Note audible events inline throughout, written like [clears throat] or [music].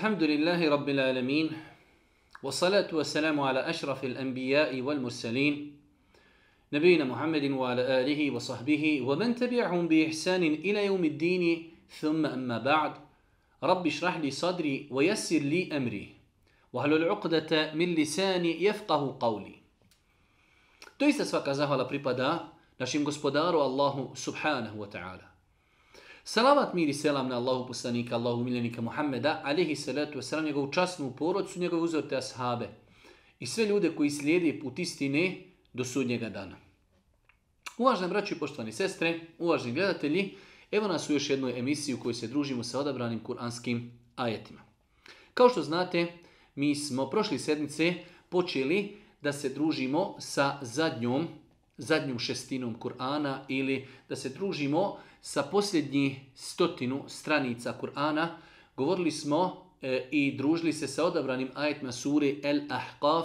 الحمد لله رب العالمين والصلاة والسلام على أشرف الأنبياء والمرسلين نبينا محمد وعلى آله وصحبه ومن تبعهم بإحسان إلى يوم الدين ثم أما بعد رب اشرح لي صدري ويسر لي أمري وهل العقدة من لساني يفقه قولي Doista svaka zahvala pripada našim gospodaru Allahu subhanahu wa ta'ala. Salavat miri selam na Allahu poslanika, Allahu miljenika Muhammeda, alihi salatu wasalam, njegovu časnu porodcu, njegove uzorte ashabe i sve ljude koji slijede put istine do sudnjega dana. Uvažne braći i poštovani sestre, uvažni gledatelji, evo nas u još jednoj emisiji u kojoj se družimo sa odabranim kuranskim ajetima. Kao što znate, mi smo prošli sedmice počeli da se družimo sa zadnjom, zadnjom šestinom Kur'ana ili da se družimo sa posljednjih stotinu stranica Kur'ana govorili smo e, i družili se sa odabranim ajetima sure El Ahqaf.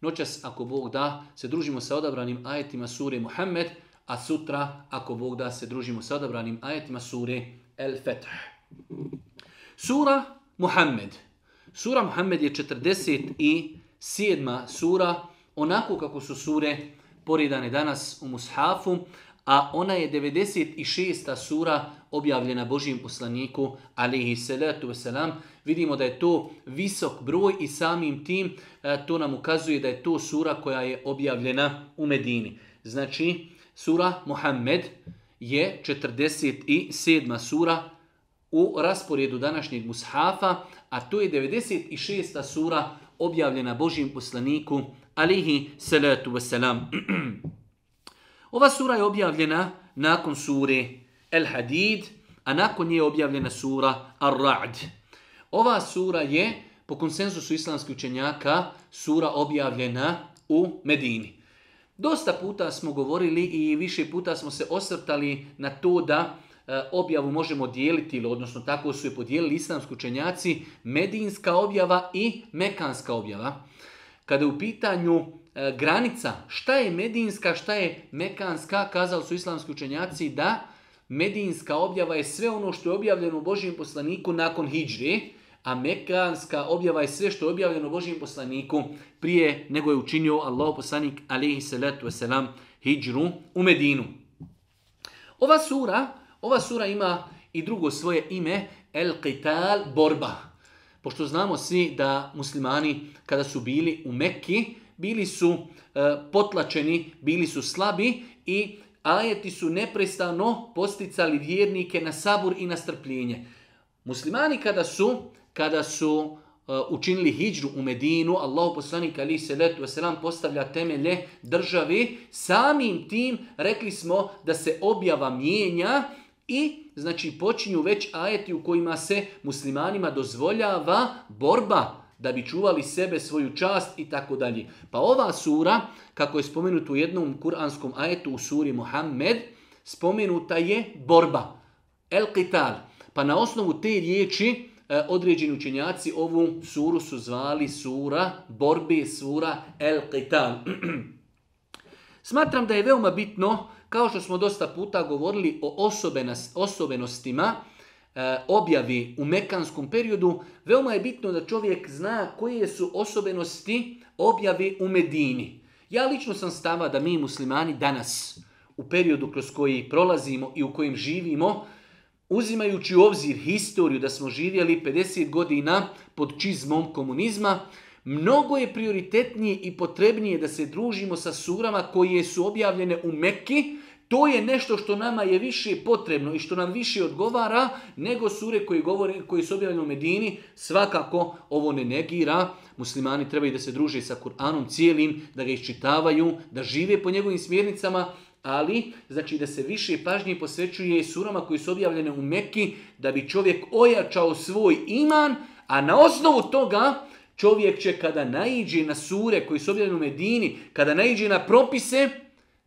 Noćas, ako Bog da, se družimo sa odabranim ajetima sure Muhammed, a sutra, ako Bog da, se družimo sa odabranim ajetima sure El Fetah. Sura Muhammed. Sura Muhammed je 47. sura, onako kako su sure poredane danas u Mushafu a ona je 96. sura objavljena Božijem poslaniku, alihi salatu wasalam. Vidimo da je to visok broj i samim tim e, to nam ukazuje da je to sura koja je objavljena u Medini. Znači, sura Muhammed je 47. sura u rasporedu današnjeg mushafa, a to je 96. sura objavljena Božijem poslaniku, alihi salatu wasalam. [clears throat] Ova sura je objavljena nakon sure El Hadid, a nakon nje je objavljena sura Ar-Ra'd. Ova sura je, po konsenzusu islamskih učenjaka, sura objavljena u Medini. Dosta puta smo govorili i više puta smo se osvrtali na to da e, objavu možemo dijeliti, ili odnosno tako su je podijelili islamski učenjaci, medinska objava i mekanska objava. Kada je u pitanju E, granica šta je medijinska, šta je mekanska, kazali su islamski učenjaci da medijinska objava je sve ono što je objavljeno u Božijem poslaniku nakon hijri, a mekanska objava je sve što je objavljeno Božijem poslaniku prije nego je učinio Allah poslanik alihi salatu wasalam hijđru u Medinu. Ova sura, ova sura ima i drugo svoje ime, El Qital, borba. Pošto znamo svi da muslimani kada su bili u Mekki, bili su e, potlačeni, bili su slabi i ajeti su neprestano posticali vjernike na sabur i na strpljenje. Muslimani kada su, kada su e, učinili hijđru u Medinu, Allahu poslani ali se letu selam postavlja temelje državi, samim tim rekli smo da se objava mijenja i znači počinju već ajeti u kojima se muslimanima dozvoljava borba da bi čuvali sebe, svoju čast i tako dalje. Pa ova sura, kako je spomenuta u jednom kuranskom ajetu u suri Muhammed, spomenuta je borba, el qital. Pa na osnovu te riječi e, određeni učenjaci ovu suru su zvali sura borbe, sura el qital. [clears throat] Smatram da je veoma bitno, kao što smo dosta puta govorili o osobenostima, E, objavi u mekanskom periodu, veoma je bitno da čovjek zna koje su osobenosti objavi u Medini. Ja lično sam stava da mi muslimani danas, u periodu kroz koji prolazimo i u kojem živimo, uzimajući u obzir historiju da smo živjeli 50 godina pod čizmom komunizma, mnogo je prioritetnije i potrebnije da se družimo sa surama koje su objavljene u Mekki, to je nešto što nama je više potrebno i što nam više odgovara nego sure koji koji su objavljene u Medini. Svakako ovo ne negira. Muslimani trebaju da se druže sa Kur'anom cijelim, da ga iščitavaju, da žive po njegovim smjernicama, ali znači da se više pažnje posvećuje surama koji su objavljene u Mekki da bi čovjek ojačao svoj iman, a na osnovu toga čovjek će kada naiđe na sure koji su objavljene u Medini, kada naiđe na propise,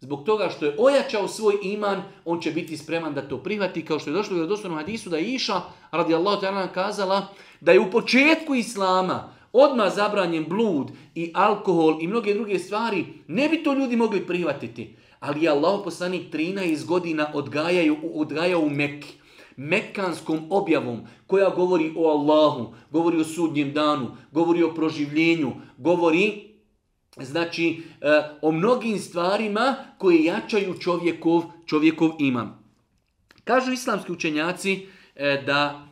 Zbog toga što je ojačao svoj iman, on će biti spreman da to prihvati, kao što je došlo u vjerodostojnom hadisu da je Iša, radi Allah kazala, da je u početku Islama odmah zabranjen blud i alkohol i mnoge druge stvari, ne bi to ljudi mogli prihvatiti. Ali je Allah poslanik 13 godina odgajaju, odgajao u Mekki mekanskom objavom koja govori o Allahu, govori o sudnjem danu, govori o proživljenju, govori Znači, e, o mnogim stvarima koje jačaju čovjekov, čovjekov imam. Kažu islamski učenjaci e, da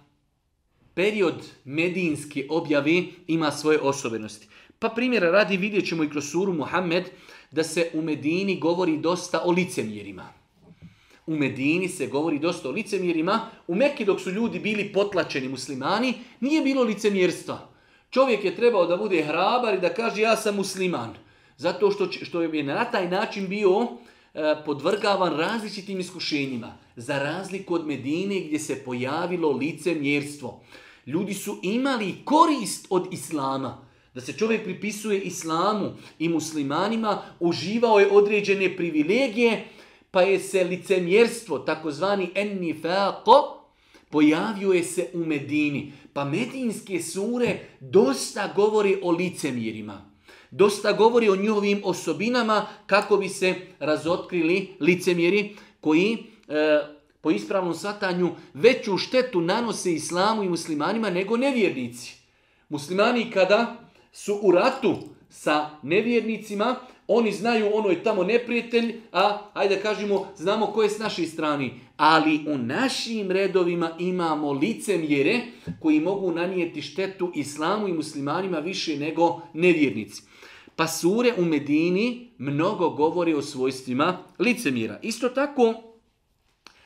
period medijinske objave ima svoje osobenosti. Pa primjera radi vidjet ćemo i kroz suru Muhammed da se u Medini govori dosta o licemjerima. U Medini se govori dosta o licemjerima. U Mekke dok su ljudi bili potlačeni muslimani, nije bilo licemjerstva. Čovjek je trebao da bude hrabar i da kaže ja sam musliman. Zato što, što je na taj način bio e, podvrgavan različitim iskušenjima. Za razliku od Medine gdje se pojavilo licemjerstvo. Ljudi su imali korist od islama. Da se čovjek pripisuje islamu i muslimanima, uživao je određene privilegije, pa je se licemjerstvo, takozvani ennifako, pojavio je se u Medini. Pa medijinske sure dosta govori o licemjerima. Dosta govori o njihovim osobinama kako bi se razotkrili licemjeri koji e, po ispravnom satanju veću štetu nanose islamu i muslimanima nego nevjernici. Muslimani kada su u ratu sa nevjernicima, oni znaju ono je tamo neprijatelj, a ajde kažemo znamo ko je s naše strani ali u našim redovima imamo licemjere koji mogu nanijeti štetu islamu i muslimanima više nego nevjernici. Pa sure u Medini mnogo govori o svojstvima licemjera. Isto tako,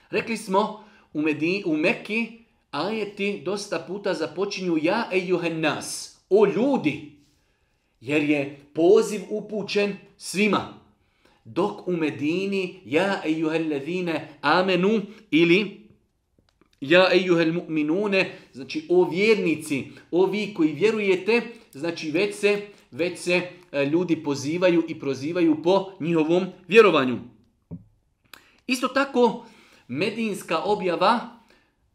rekli smo u, Medini, u Meki, ajeti dosta puta započinju ja e nas, o ljudi, jer je poziv upućen svima dok u Medini ja ejuhellezine amenu ili ja ejuhel mu'minune, znači o vjernici, o vi koji vjerujete, znači već se, već se e, ljudi pozivaju i prozivaju po njihovom vjerovanju. Isto tako, medinska objava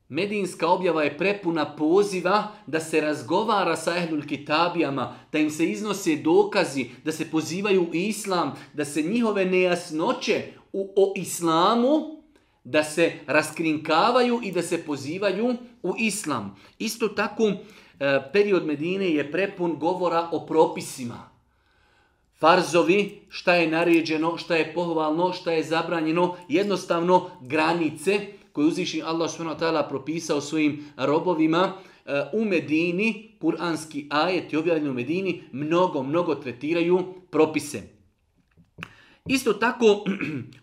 Medinska objava je prepuna poziva da se razgovara sa ehlul kitabijama, da im se iznose dokazi, da se pozivaju u islam, da se njihove nejasnoće u, o islamu, da se raskrinkavaju i da se pozivaju u islam. Isto tako, e, period Medine je prepun govora o propisima. Farzovi, šta je naređeno, šta je pohvalno, šta je zabranjeno, jednostavno granice, koji uzviši Allah subhanahu propisao svojim robovima eh, u Medini, kuranski ajet je objavljen u Medini, mnogo, mnogo tretiraju propise. Isto tako [clears throat]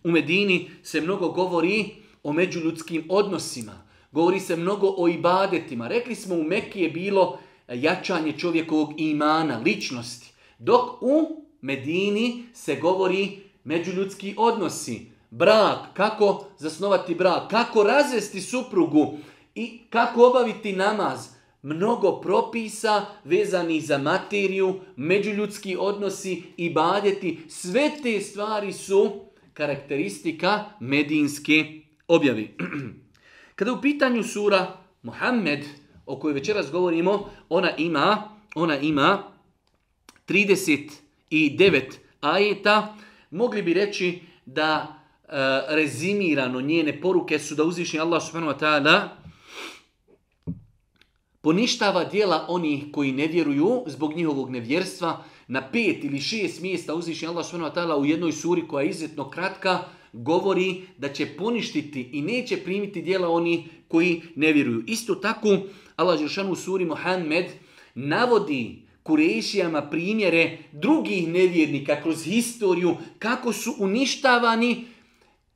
u Medini se mnogo govori o međuljudskim odnosima. Govori se mnogo o ibadetima. Rekli smo u Mekki je bilo jačanje čovjekovog imana, ličnosti. Dok u Medini se govori međuljudski odnosi brak, kako zasnovati brak, kako razvesti suprugu i kako obaviti namaz. Mnogo propisa vezanih za materiju, međuljudski odnosi i badjeti. Sve te stvari su karakteristika medijinske objavi. [clears throat] Kada u pitanju sura Mohamed, o kojoj večeras govorimo, ona ima, ona ima 39 ajeta. Mogli bi reći da Eh, rezimirano njene poruke su da uzvišnji Allah subhanahu wa ta'ala poništava dijela onih koji ne vjeruju zbog njihovog nevjerstva na pet ili šest mjesta uzvišnji Allah subhanahu wa ta'ala u jednoj suri koja je izuzetno kratka govori da će poništiti i neće primiti dijela oni koji ne vjeruju. Isto tako Allah Žešanu u suri Muhammed navodi Kurešijama primjere drugih nevjernika kroz historiju kako su uništavani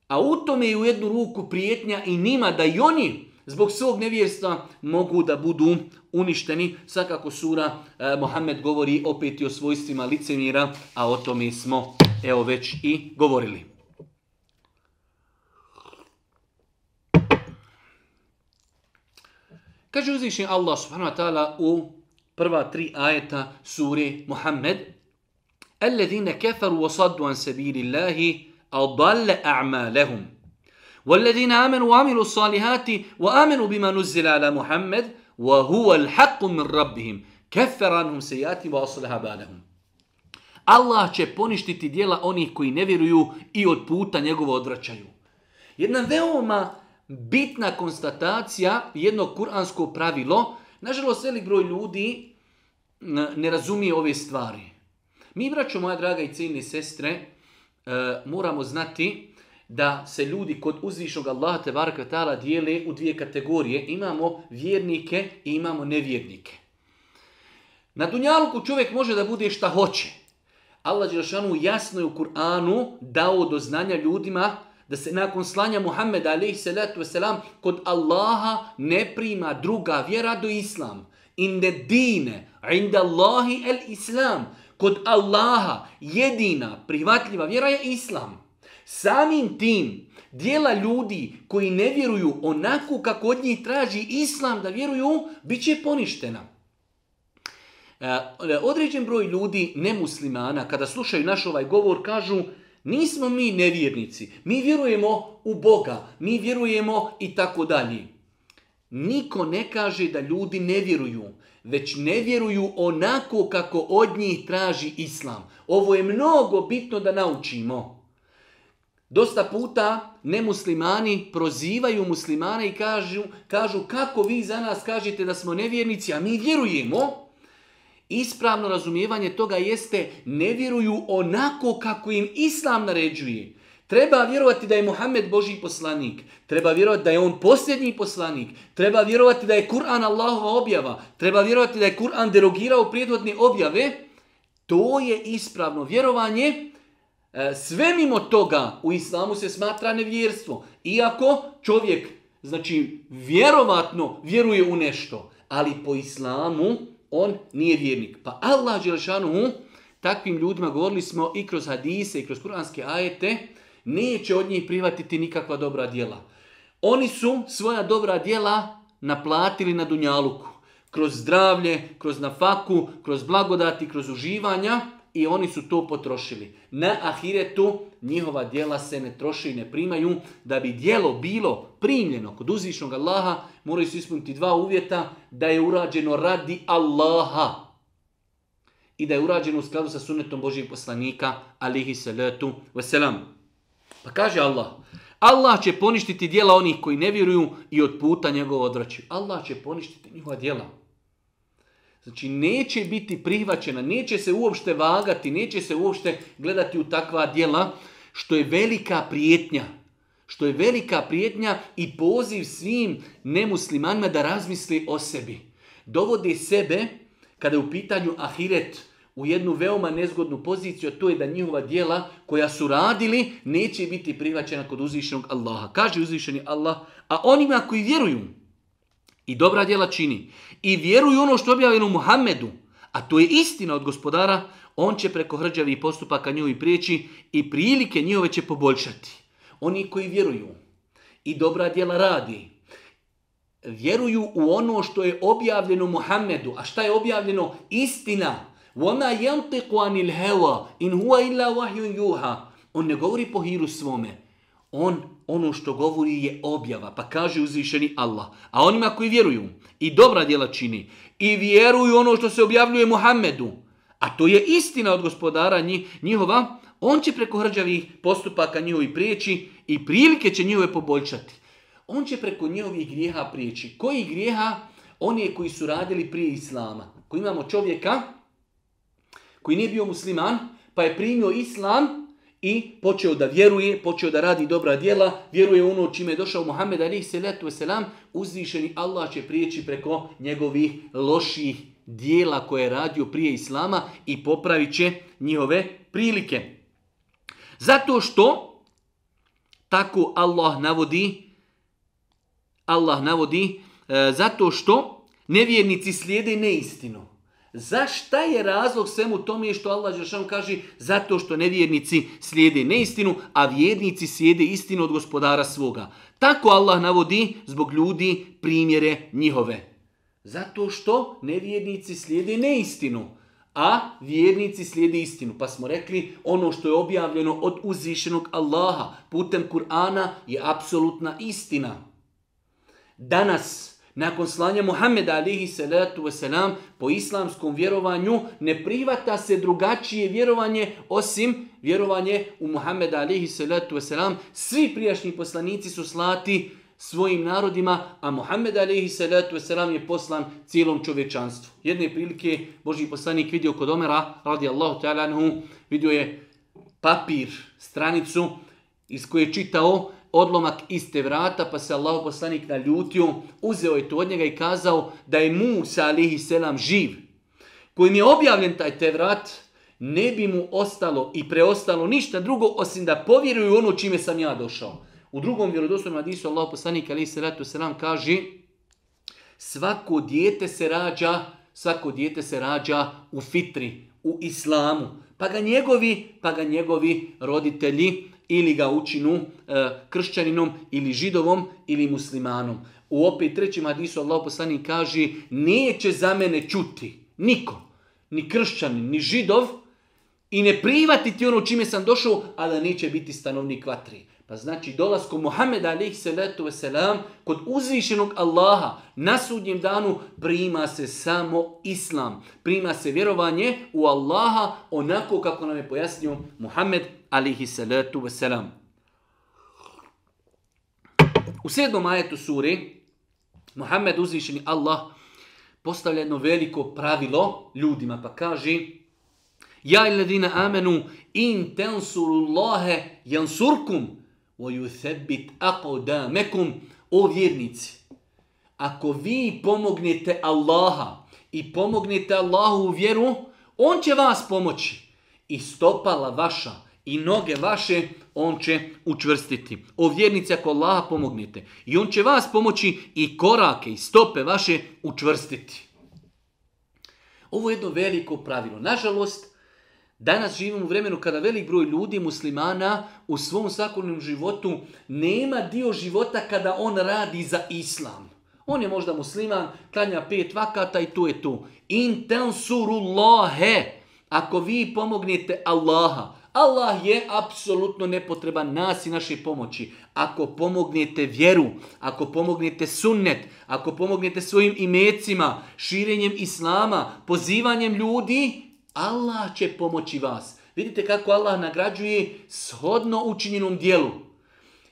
a u tome je u jednu ruku prijetnja i njima da i oni zbog svog nevjerstva mogu da budu uništeni. Svakako sura eh, govori opet i o svojstvima licenira, a o tome smo evo već i govorili. Kaže uzvišnji Allah subhanahu wa ta'ala u prva tri ajeta suri Muhammed Alladine kafaru wa saddu an Allahi أضل أعمالهم والذين آمنوا وعملوا الصالحات وآمنوا بما نزل على محمد وهو الحق من ربهم كفر عنهم سيئاتهم وأصلح بالهم Allah će poništiti dijela onih koji ne vjeruju i od puta njegovo odvraćaju. Jedna veoma bitna konstatacija, jedno kuransko pravilo, nažalost velik broj ljudi ne razumije ove stvari. Mi, vraćamo moja draga i ciljne sestre, E, moramo znati da se ljudi kod uzvišnog Allaha te barakatala dijele u dvije kategorije. Imamo vjernike i imamo nevjernike. Na dunjaluku čovjek može da bude šta hoće. Allah jasno je u Kur'anu dao do znanja ljudima da se nakon slanja Muhammeda a.s. kod Allaha ne prima druga vjera do Islam. In ne dine, inda Allahi el Islam. Kod Allaha jedina prihvatljiva vjera je Islam. Samim tim, dijela ljudi koji ne vjeruju onako kako od njih traži Islam da vjeruju, bit će poništena. E, određen broj ljudi, nemuslimana, kada slušaju naš ovaj govor, kažu nismo mi nevjernici, mi vjerujemo u Boga, mi vjerujemo i tako dalje. Niko ne kaže da ljudi ne vjeruju već ne vjeruju onako kako od njih traži islam. Ovo je mnogo bitno da naučimo. Dosta puta nemuslimani prozivaju muslimane i kažu, kažu kako vi za nas kažete da smo nevjernici, a mi vjerujemo. Ispravno razumijevanje toga jeste ne vjeruju onako kako im islam naređuje. Treba vjerovati da je Muhammed Boži poslanik. Treba vjerovati da je on posljednji poslanik. Treba vjerovati da je Kur'an Allahova objava. Treba vjerovati da je Kur'an derogirao prijedvodne objave. To je ispravno vjerovanje. E, sve mimo toga u islamu se smatra nevjerstvo. Iako čovjek, znači, vjerovatno vjeruje u nešto. Ali po islamu on nije vjernik. Pa Allah takvim ljudima govorili smo i kroz hadise i kroz kuranske ajete neće od njih prihvatiti nikakva dobra djela. Oni su svoja dobra djela naplatili na Dunjaluku. Kroz zdravlje, kroz nafaku, kroz blagodati, kroz uživanja i oni su to potrošili. Na ahiretu njihova djela se ne troši i ne primaju. Da bi djelo bilo primljeno kod uzvišnog Allaha, moraju se ispuniti dva uvjeta, da je urađeno radi Allaha i da je urađeno u skladu sa sunnetom Božijeg poslanika, alihi salatu wasalamu. Pa kaže Allah, Allah će poništiti djela onih koji ne vjeruju i od puta njegov odvraćaju. Allah će poništiti njihova djela. Znači, neće biti prihvaćena, neće se uopšte vagati, neće se uopšte gledati u takva djela, što je velika prijetnja. Što je velika prijetnja i poziv svim nemuslimanima da razmisli o sebi. Dovode sebe, kada je u pitanju ahiret, u jednu veoma nezgodnu poziciju, a to je da njihova dijela koja su radili neće biti prihvaćena kod uzvišenog Allaha. Kaže uzvišeni Allah, a onima koji vjeruju i dobra djela čini i vjeruju ono što je objavljeno Muhammedu, a to je istina od gospodara, on će preko hrđavih postupaka njihovih prijeći i prilike njihove će poboljšati. Oni koji vjeruju i dobra djela radi, vjeruju u ono što je objavljeno Muhammedu. A šta je objavljeno? Istina. وَمَا يَنْتِقُ عَنِ الْهَوَا إِنْ إِلَّا On ne govori po hiru svome. On, ono što govori je objava, pa kaže uzvišeni Allah. A onima koji vjeruju i dobra djela čini i vjeruju ono što se objavljuje Muhammedu, a to je istina od gospodara njihova, on će preko hrđavih postupaka njihovi prijeći i prilike će njihove poboljšati. On će preko njihovih grijeha prijeći. Koji grijeha? Oni koji su radili prije Islama. Koji imamo čovjeka koji nije bio musliman, pa je primio islam i počeo da vjeruje, počeo da radi dobra djela, vjeruje ono čime je došao Muhammed Ali, Seletu selam, uzvišeni Allah će prijeći preko njegovih loših dijela koje je radio prije Islama i popravit će njihove prilike. Zato što, tako Allah navodi, Allah navodi, e, zato što nevjernici slijede neistinu. Zašta je razlog svemu tome što Allah Žešanu kaže zato što nevjernici slijede neistinu, a vjernici slijede istinu od gospodara svoga. Tako Allah navodi zbog ljudi primjere njihove. Zato što nevjernici slijede neistinu, a vjernici slijede istinu. Pa smo rekli ono što je objavljeno od uzvišenog Allaha putem Kur'ana je apsolutna istina. Danas nakon slanja Muhammeda alihi salatu wasalam po islamskom vjerovanju ne privata se drugačije vjerovanje osim vjerovanje u Muhammeda alihi salatu wasalam. Svi prijašnji poslanici su slati svojim narodima, a Muhammed alihi salatu wasalam je poslan cijelom čovječanstvu. Jedne prilike Boži poslanik vidio kod Omera radijallahu ta'ala vidio je papir, stranicu iz koje je čitao odlomak iste vrata, pa se Allah poslanik naljutio, uzeo je to od njega i kazao da je Musa alihi selam živ, kojim je objavljen taj vrat, ne bi mu ostalo i preostalo ništa drugo osim da povjeruju ono čime sam ja došao. U drugom vjerodostojnom hadisu Allah poslanik alihi salatu selam kaže svako dijete se rađa, svako dijete se rađa u fitri, u islamu, pa ga njegovi, pa ga njegovi roditelji ili ga učinu e, kršćaninom ili židovom ili muslimanom. U opet trećem hadisu Allah poslani kaže neće za mene čuti niko, ni kršćanin, ni židov i ne privatiti ono čime sam došao, a da neće biti stanovnik vatri. Pa znači dolasku Muhammeda alaih salatu wasalam kod uzvišenog Allaha na sudnjem danu prima se samo Islam. Prima se vjerovanje u Allaha onako kako nam je pojasnio Muhammed alihi salatu wasalam. U sedmom ajetu suri Muhammed uzvišeni Allah postavlja jedno veliko pravilo ljudima pa kaže Ja na amenu in tensurullahe jansurkum wa yuthabbit aqdamakum o vjernici ako vi pomognete Allaha i pomognete Allahu u vjeru on će vas pomoći i stopala vaša i noge vaše on će učvrstiti. O vjernici ako Allaha pomognete. I on će vas pomoći i korake i stope vaše učvrstiti. Ovo je jedno veliko pravilo. Nažalost, danas živimo u vremenu kada velik broj ljudi, muslimana, u svom svakodnevnom životu nema dio života kada on radi za islam. On je možda musliman, klanja pet vakata i tu je tu. Intensurullahe. Ako vi pomognete Allaha, Allah je apsolutno nepotreban nas i naše pomoći. Ako pomognete vjeru, ako pomognete sunnet, ako pomognete svojim imecima, širenjem islama, pozivanjem ljudi, Allah će pomoći vas. Vidite kako Allah nagrađuje shodno učinjenom dijelu.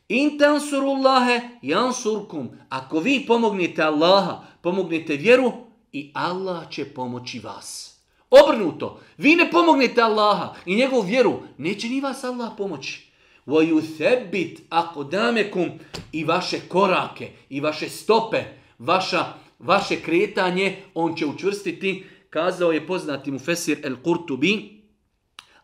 Intansurullahe jansurkum. Ako vi pomognete Allaha, pomognete vjeru i Allah će pomoći vas. Obrnuto, vi ne pomognete Allaha i njegovu vjeru, neće ni vas Allah pomoći. وَيُثَبِّتْ أَقْدَامَكُمْ I vaše korake, i vaše stope, vaša, vaše kretanje, on će učvrstiti. Kazao je poznati mu Fesir el-Kurtubi,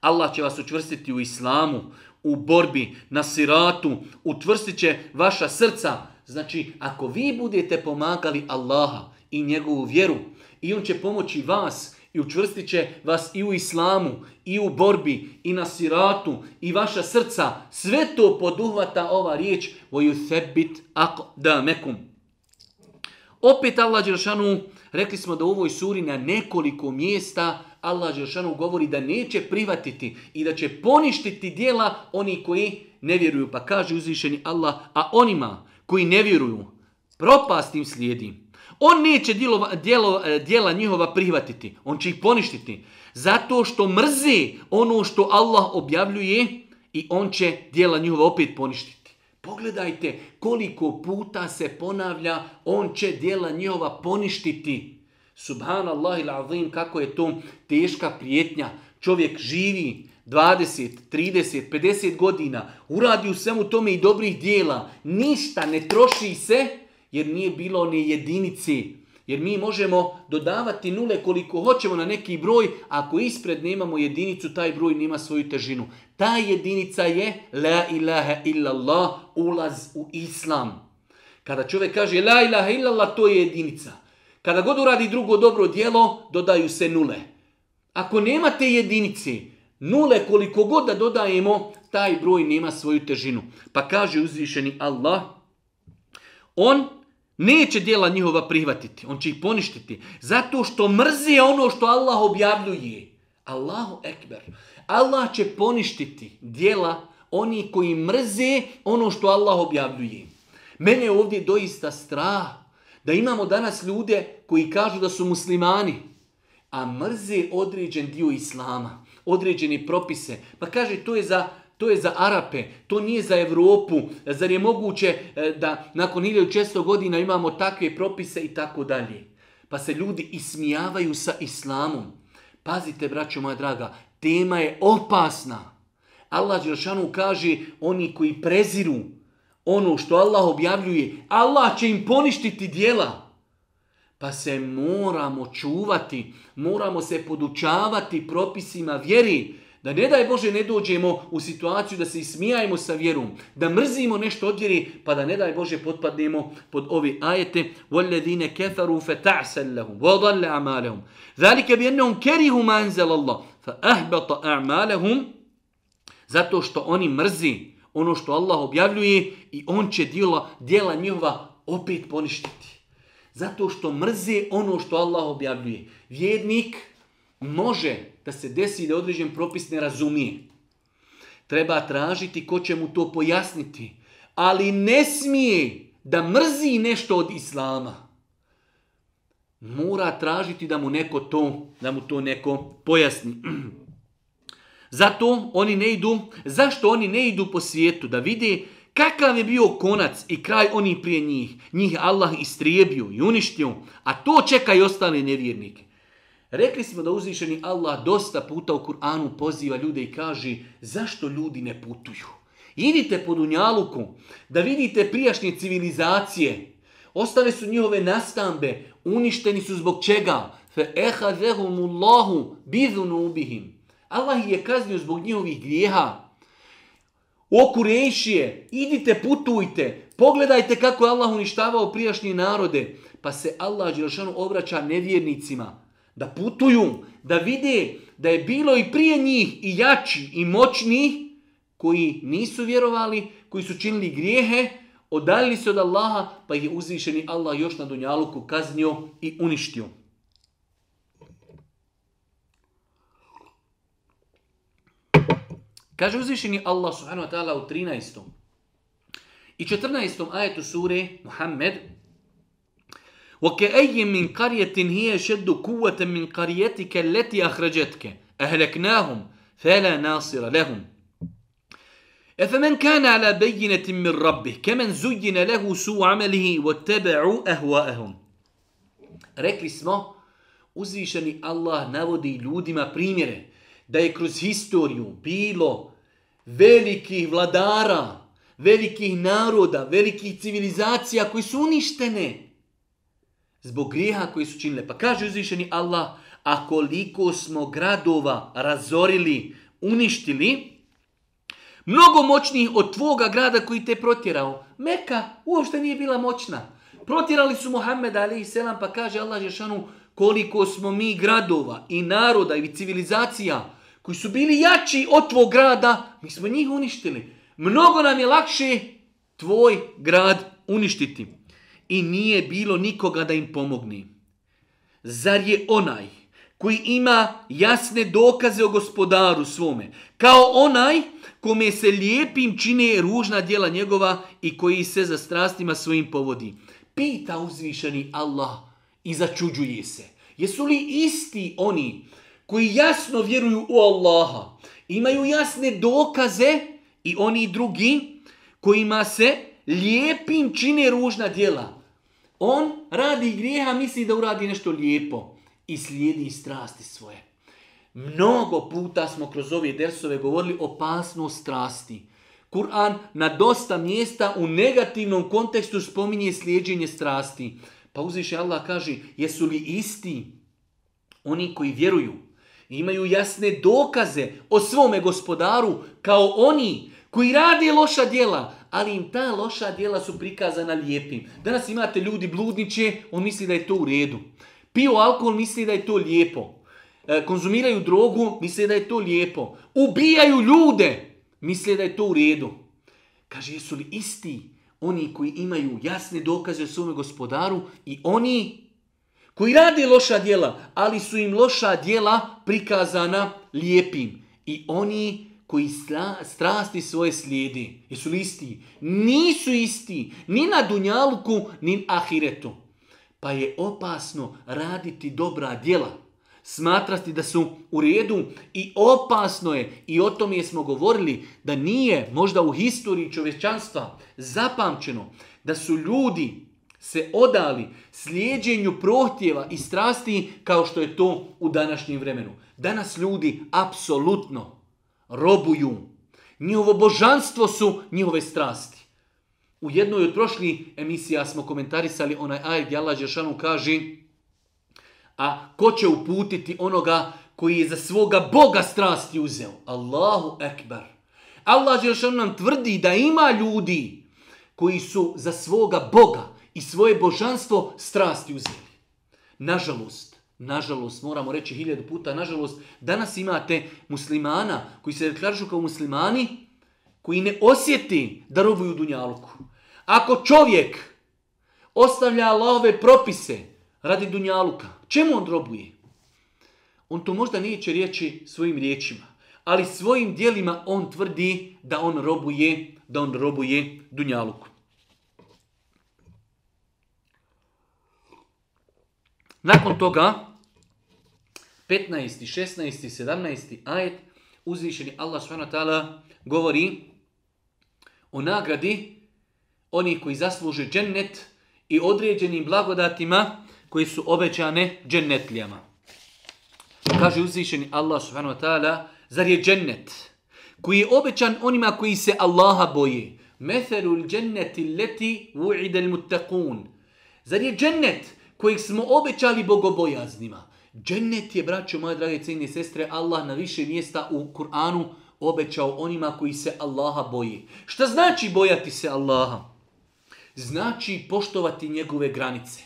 Allah će vas učvrstiti u islamu, u borbi, na siratu, učvrstit će vaša srca. Znači, ako vi budete pomagali Allaha i njegovu vjeru, i on će pomoći vas i učvrstit će vas i u islamu, i u borbi, i na siratu, i vaša srca. Sve to poduhvata ova riječ Opet Allah Đeršanu, rekli smo da u ovoj suri na nekoliko mjesta Allah Đeršanu govori da neće privatiti i da će poništiti dijela oni koji ne vjeruju. Pa kaže uzvišeni Allah, a onima koji ne vjeruju, propastim slijedi on neće dijelo, e, dijela njihova prihvatiti. On će ih poništiti. Zato što mrze ono što Allah objavljuje i on će djela njihova opet poništiti. Pogledajte koliko puta se ponavlja on će djela njihova poništiti. Subhanallah il kako je to teška prijetnja. Čovjek živi 20, 30, 50 godina, uradi u svemu tome i dobrih dijela, ništa ne troši se, jer nije bilo ni jedinici. Jer mi možemo dodavati nule koliko hoćemo na neki broj, ako ispred nemamo jedinicu, taj broj nema svoju težinu. Ta jedinica je la ilaha illallah, ulaz u islam. Kada čovjek kaže la ilaha illallah, to je jedinica. Kada god uradi drugo dobro dijelo, dodaju se nule. Ako nemate jedinici, nule koliko god da dodajemo, taj broj nema svoju težinu. Pa kaže uzvišeni Allah, on Neće dijela njihova prihvatiti, on će ih poništiti. Zato što mrzi ono što Allah objavljuje. Allahu ekber. Allah će poništiti dijela oni koji mrze ono što Allah objavljuje. Mene je ovdje doista strah da imamo danas ljude koji kažu da su muslimani, a mrze određen dio islama, određene propise. Pa kaže to je za to je za Arape, to nije za Europu. Zar je moguće e, da nakon 1600 godina imamo takve propise i tako dalje? Pa se ljudi ismijavaju sa islamom. Pazite, braćo moja draga, tema je opasna. Allah Đeršanu kaže, oni koji preziru ono što Allah objavljuje, Allah će im poništiti dijela. Pa se moramo čuvati, moramo se podučavati propisima vjeri, da ne daj Bože ne dođemo u situaciju da se ismijajemo sa vjerom, da mrzimo nešto od vjeri, pa da ne daj Bože potpadnemo pod ovi ajete وَالَّذِينَ كَفَرُوا فَتَعْسَلْ لَهُمْ وَضَلَّ أَعْمَالَهُمْ ذَلِكَ بِأَنَّهُمْ كَرِهُ مَا اللَّهُ فَأَهْبَطَ أَعْمَالَهُمْ Zato što oni mrzi ono što Allah objavljuje i on će djela, djela njihova opet poništiti. Zato što mrzi ono što Allah objavljuje. Vjednik može da se desi da određen propis ne razumije. Treba tražiti ko će mu to pojasniti. Ali ne smije da mrzi nešto od islama. Mora tražiti da mu neko to, da mu to neko pojasni. [clears throat] Zato oni ne idu, zašto oni ne idu po svijetu da vide kakav je bio konac i kraj oni prije njih. Njih Allah istrijebio i uništio, a to čeka i ostale nevjernike. Rekli smo da uzvišeni Allah dosta puta u Kur'anu poziva ljude i kaže zašto ljudi ne putuju. Idite po Dunjaluku da vidite prijašnje civilizacije. Ostale su njihove nastambe, uništeni su zbog čega? Fe ehazehumullahu ubihim. Allah je kaznio zbog njihovih grijeha. rejšije, idite putujte, pogledajte kako je Allah uništavao prijašnje narode. Pa se Allah Đelšanu obraća nevjernicima da putuju, da vide da je bilo i prije njih i jači i moćni koji nisu vjerovali, koji su činili grijehe, odaljili se od Allaha, pa je uzvišeni Allah još na Dunjaluku kaznio i uništio. Kaže uzvišeni Allah subhanahu wa ta'ala u 13. i 14. ajetu sure Muhammed وكأي من قرية هي شد قوة من قريتك التي أخرجتك أهلكناهم فلا ناصر لهم أفمن كان على بينة من ربه كمن زين له سوء عمله واتبعوا أهواءهم Rekli smo, uzvišeni Allah navodi ljudima primjere da je kroz historiju bilo velikih vladara, velikih naroda, velikih civilizacija koji su uništene zbog grijeha koji su činile. Pa kaže uzvišeni Allah, a koliko smo gradova razorili, uništili, mnogo moćnijih od tvoga grada koji te protjerao. Meka uopšte nije bila moćna. Protjerali su ali i selam pa kaže Allah Žešanu koliko smo mi gradova i naroda i civilizacija koji su bili jači od tvog grada, mi smo njih uništili. Mnogo nam je lakše tvoj grad uništiti i nije bilo nikoga da im pomogni. Zar je onaj koji ima jasne dokaze o gospodaru svome, kao onaj kome se lijepim čine ružna djela njegova i koji se za strastima svojim povodi. Pita uzvišeni Allah i začuđuje se. Jesu li isti oni koji jasno vjeruju u Allaha, imaju jasne dokaze i oni drugi kojima se lijepim čine ružna djela. On radi grijeha, misli da uradi nešto lijepo i slijedi strasti svoje. Mnogo puta smo kroz ove dersove govorili o opasnost strasti. Kur'an na dosta mjesta u negativnom kontekstu spominje slijedženje strasti. Pa uzviše Allah kaže, jesu li isti oni koji vjeruju? Imaju jasne dokaze o svome gospodaru kao oni koji rade loša djela, ali im ta loša djela su prikazana lijepim. Danas imate ljudi bludniće, on misli da je to u redu. Piju alkohol, misli da je to lijepo. E, konzumiraju drogu, misle da je to lijepo. Ubijaju ljude, misle da je to u redu. Kaže, jesu li isti oni koji imaju jasne dokaze o svome gospodaru i oni koji rade loša djela, ali su im loša djela prikazana lijepim. I oni koji strasti svoje slijedi. Jesu li isti? Nisu isti. Ni na Dunjalku, ni na ahiretu. Pa je opasno raditi dobra djela. Smatrati da su u redu i opasno je, i o tome smo govorili, da nije možda u historiji čovječanstva zapamćeno da su ljudi se odali sljeđenju prohtjeva i strasti kao što je to u današnjem vremenu. Danas ljudi apsolutno robuju. Njihovo božanstvo su njihove strasti. U jednoj od prošlih emisija smo komentarisali onaj ajd gdje Allah Žešanu kaže a ko će uputiti onoga koji je za svoga Boga strasti uzeo? Allahu Ekber. Allah Žešanu nam tvrdi da ima ljudi koji su za svoga Boga i svoje božanstvo strasti uzeli. Nažalost, Nažalost, moramo reći hiljadu puta, nažalost, danas imate muslimana koji se kažu kao muslimani, koji ne osjeti da robuju dunjaluku. Ako čovjek ostavlja Allahove propise radi dunjaluka, čemu on robuje? On to možda neće riječi svojim riječima, ali svojim dijelima on tvrdi da on robuje, da on robuje dunjaluku. Nakon toga, 15, 16, 17 ajet, uzvišeni Allah s.w.t. govori o nagradi onih koji zasluže džennet i određenim blagodatima koji su obećane džennetljama. Kaže uzvišeni Allah s.w.t. Zar je džennet koji je obećan onima koji se Allaha boje Methelul dženneti leti vu'idel muttaqun. Zar je džennet kojeg smo obećali bogobojaznima? Džennet je, braćo moje drage i sestre, Allah na više mjesta u Kur'anu obećao onima koji se Allaha boji. Šta znači bojati se Allaha? Znači poštovati njegove granice.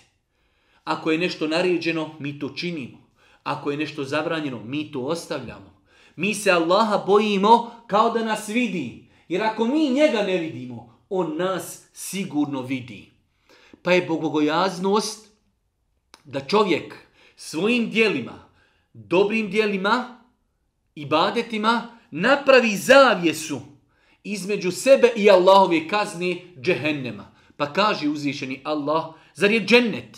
Ako je nešto naređeno, mi to činimo. Ako je nešto zabranjeno, mi to ostavljamo. Mi se Allaha bojimo kao da nas vidi. Jer ako mi njega ne vidimo, on nas sigurno vidi. Pa je bogogojaznost da čovjek svojim dijelima, dobrim dijelima i badetima napravi zavjesu između sebe i Allahove kazni džehennema. Pa kaže uzvišeni Allah, zar je džennet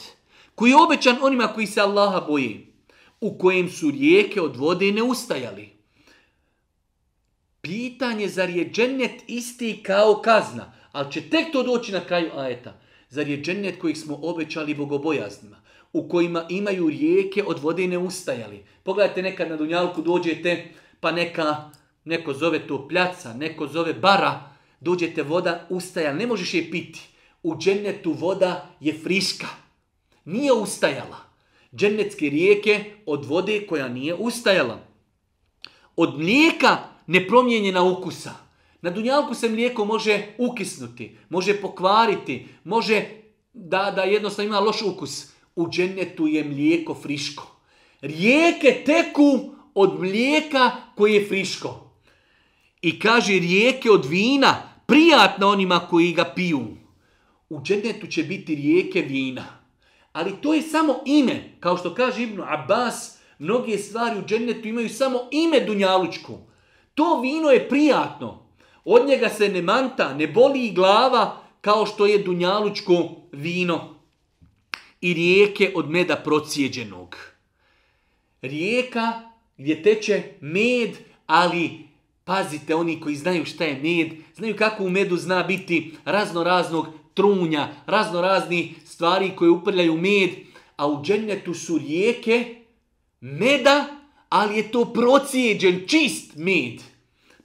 koji je obećan onima koji se Allaha boji, u kojem su rijeke od vode ne ustajali. Pitanje zar je džennet isti kao kazna, ali će tek to doći na kraju ajeta. Zar je džennet kojih smo obećali bogobojaznima? u kojima imaju rijeke od vode ne ustajali. Pogledajte, nekad na Dunjalku dođete, pa neka, neko zove to pljaca, neko zove bara, dođete voda ustajala, ne možeš je piti. U džennetu voda je friška, nije ustajala. Džennetske rijeke od vode koja nije ustajala. Od mlijeka nepromjenjena ukusa. Na dunjalku se mlijeko može ukisnuti, može pokvariti, može da, da jednostavno ima loš ukus u džennetu je mlijeko friško. Rijeke teku od mlijeka koje je friško. I kaže rijeke od vina, prijatna onima koji ga piju. U džennetu će biti rijeke vina. Ali to je samo ime. Kao što kaže Ibn Abbas, mnoge stvari u džennetu imaju samo ime Dunjalučku. To vino je prijatno. Od njega se ne manta, ne boli i glava kao što je Dunjalučko vino i rijeke od meda procijeđenog. Rijeka gdje teče med, ali pazite, oni koji znaju šta je med, znaju kako u medu zna biti razno raznog trunja, razno raznih stvari koje uprljaju med, a u džennetu su rijeke meda, ali je to procijeđen, čist med.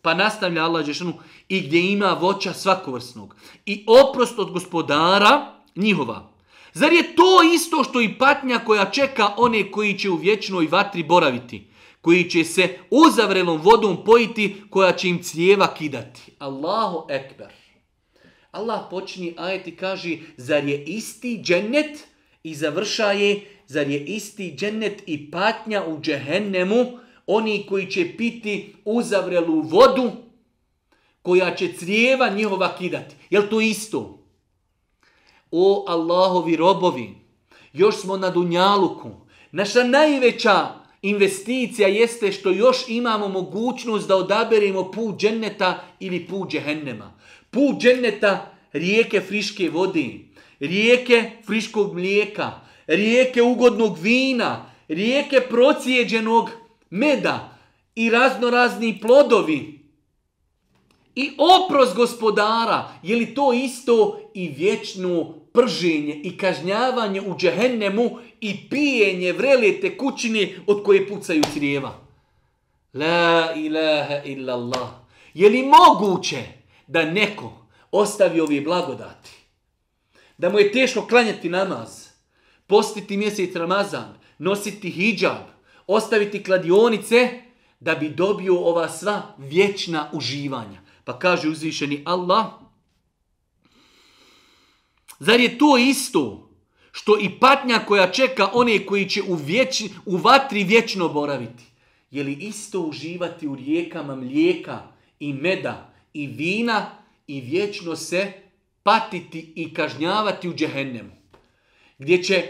Pa nastavlja Allah Žešanu i gdje ima voća svakovrsnog. I oprost od gospodara njihova. Zar je to isto što i patnja koja čeka one koji će u vječnoj vatri boraviti? Koji će se uzavrelom vodom pojiti koja će im cijeva kidati? Allahu ekber. Allah počni ajeti i kaže zar je isti džennet i završa je zar je isti džennet i patnja u džehennemu oni koji će piti uzavrelu vodu koja će crijeva njihova kidati. Jel to isto? o Allahovi robovi, još smo na Dunjaluku. Naša najveća investicija jeste što još imamo mogućnost da odaberemo put dženneta ili put džehennema. Put dženneta rijeke friške vode, rijeke friškog mlijeka, rijeke ugodnog vina, rijeke procijeđenog meda i razno razni plodovi. I oprost gospodara, je li to isto i vječnu prženje i kažnjavanje u džehennemu i pijenje vrele kućine od koje pucaju crijeva. La ilaha illallah. Je li moguće da neko ostavi ovi blagodati? Da mu je teško klanjati namaz, postiti mjesec Ramazan, nositi hijab, ostaviti kladionice da bi dobio ova sva vječna uživanja. Pa kaže uzvišeni Allah, Zar je to isto što i patnja koja čeka one koji će u, vječ, u vatri vječno boraviti? Je li isto uživati u rijekama mlijeka i meda i vina i vječno se patiti i kažnjavati u džehennemu? Gdje će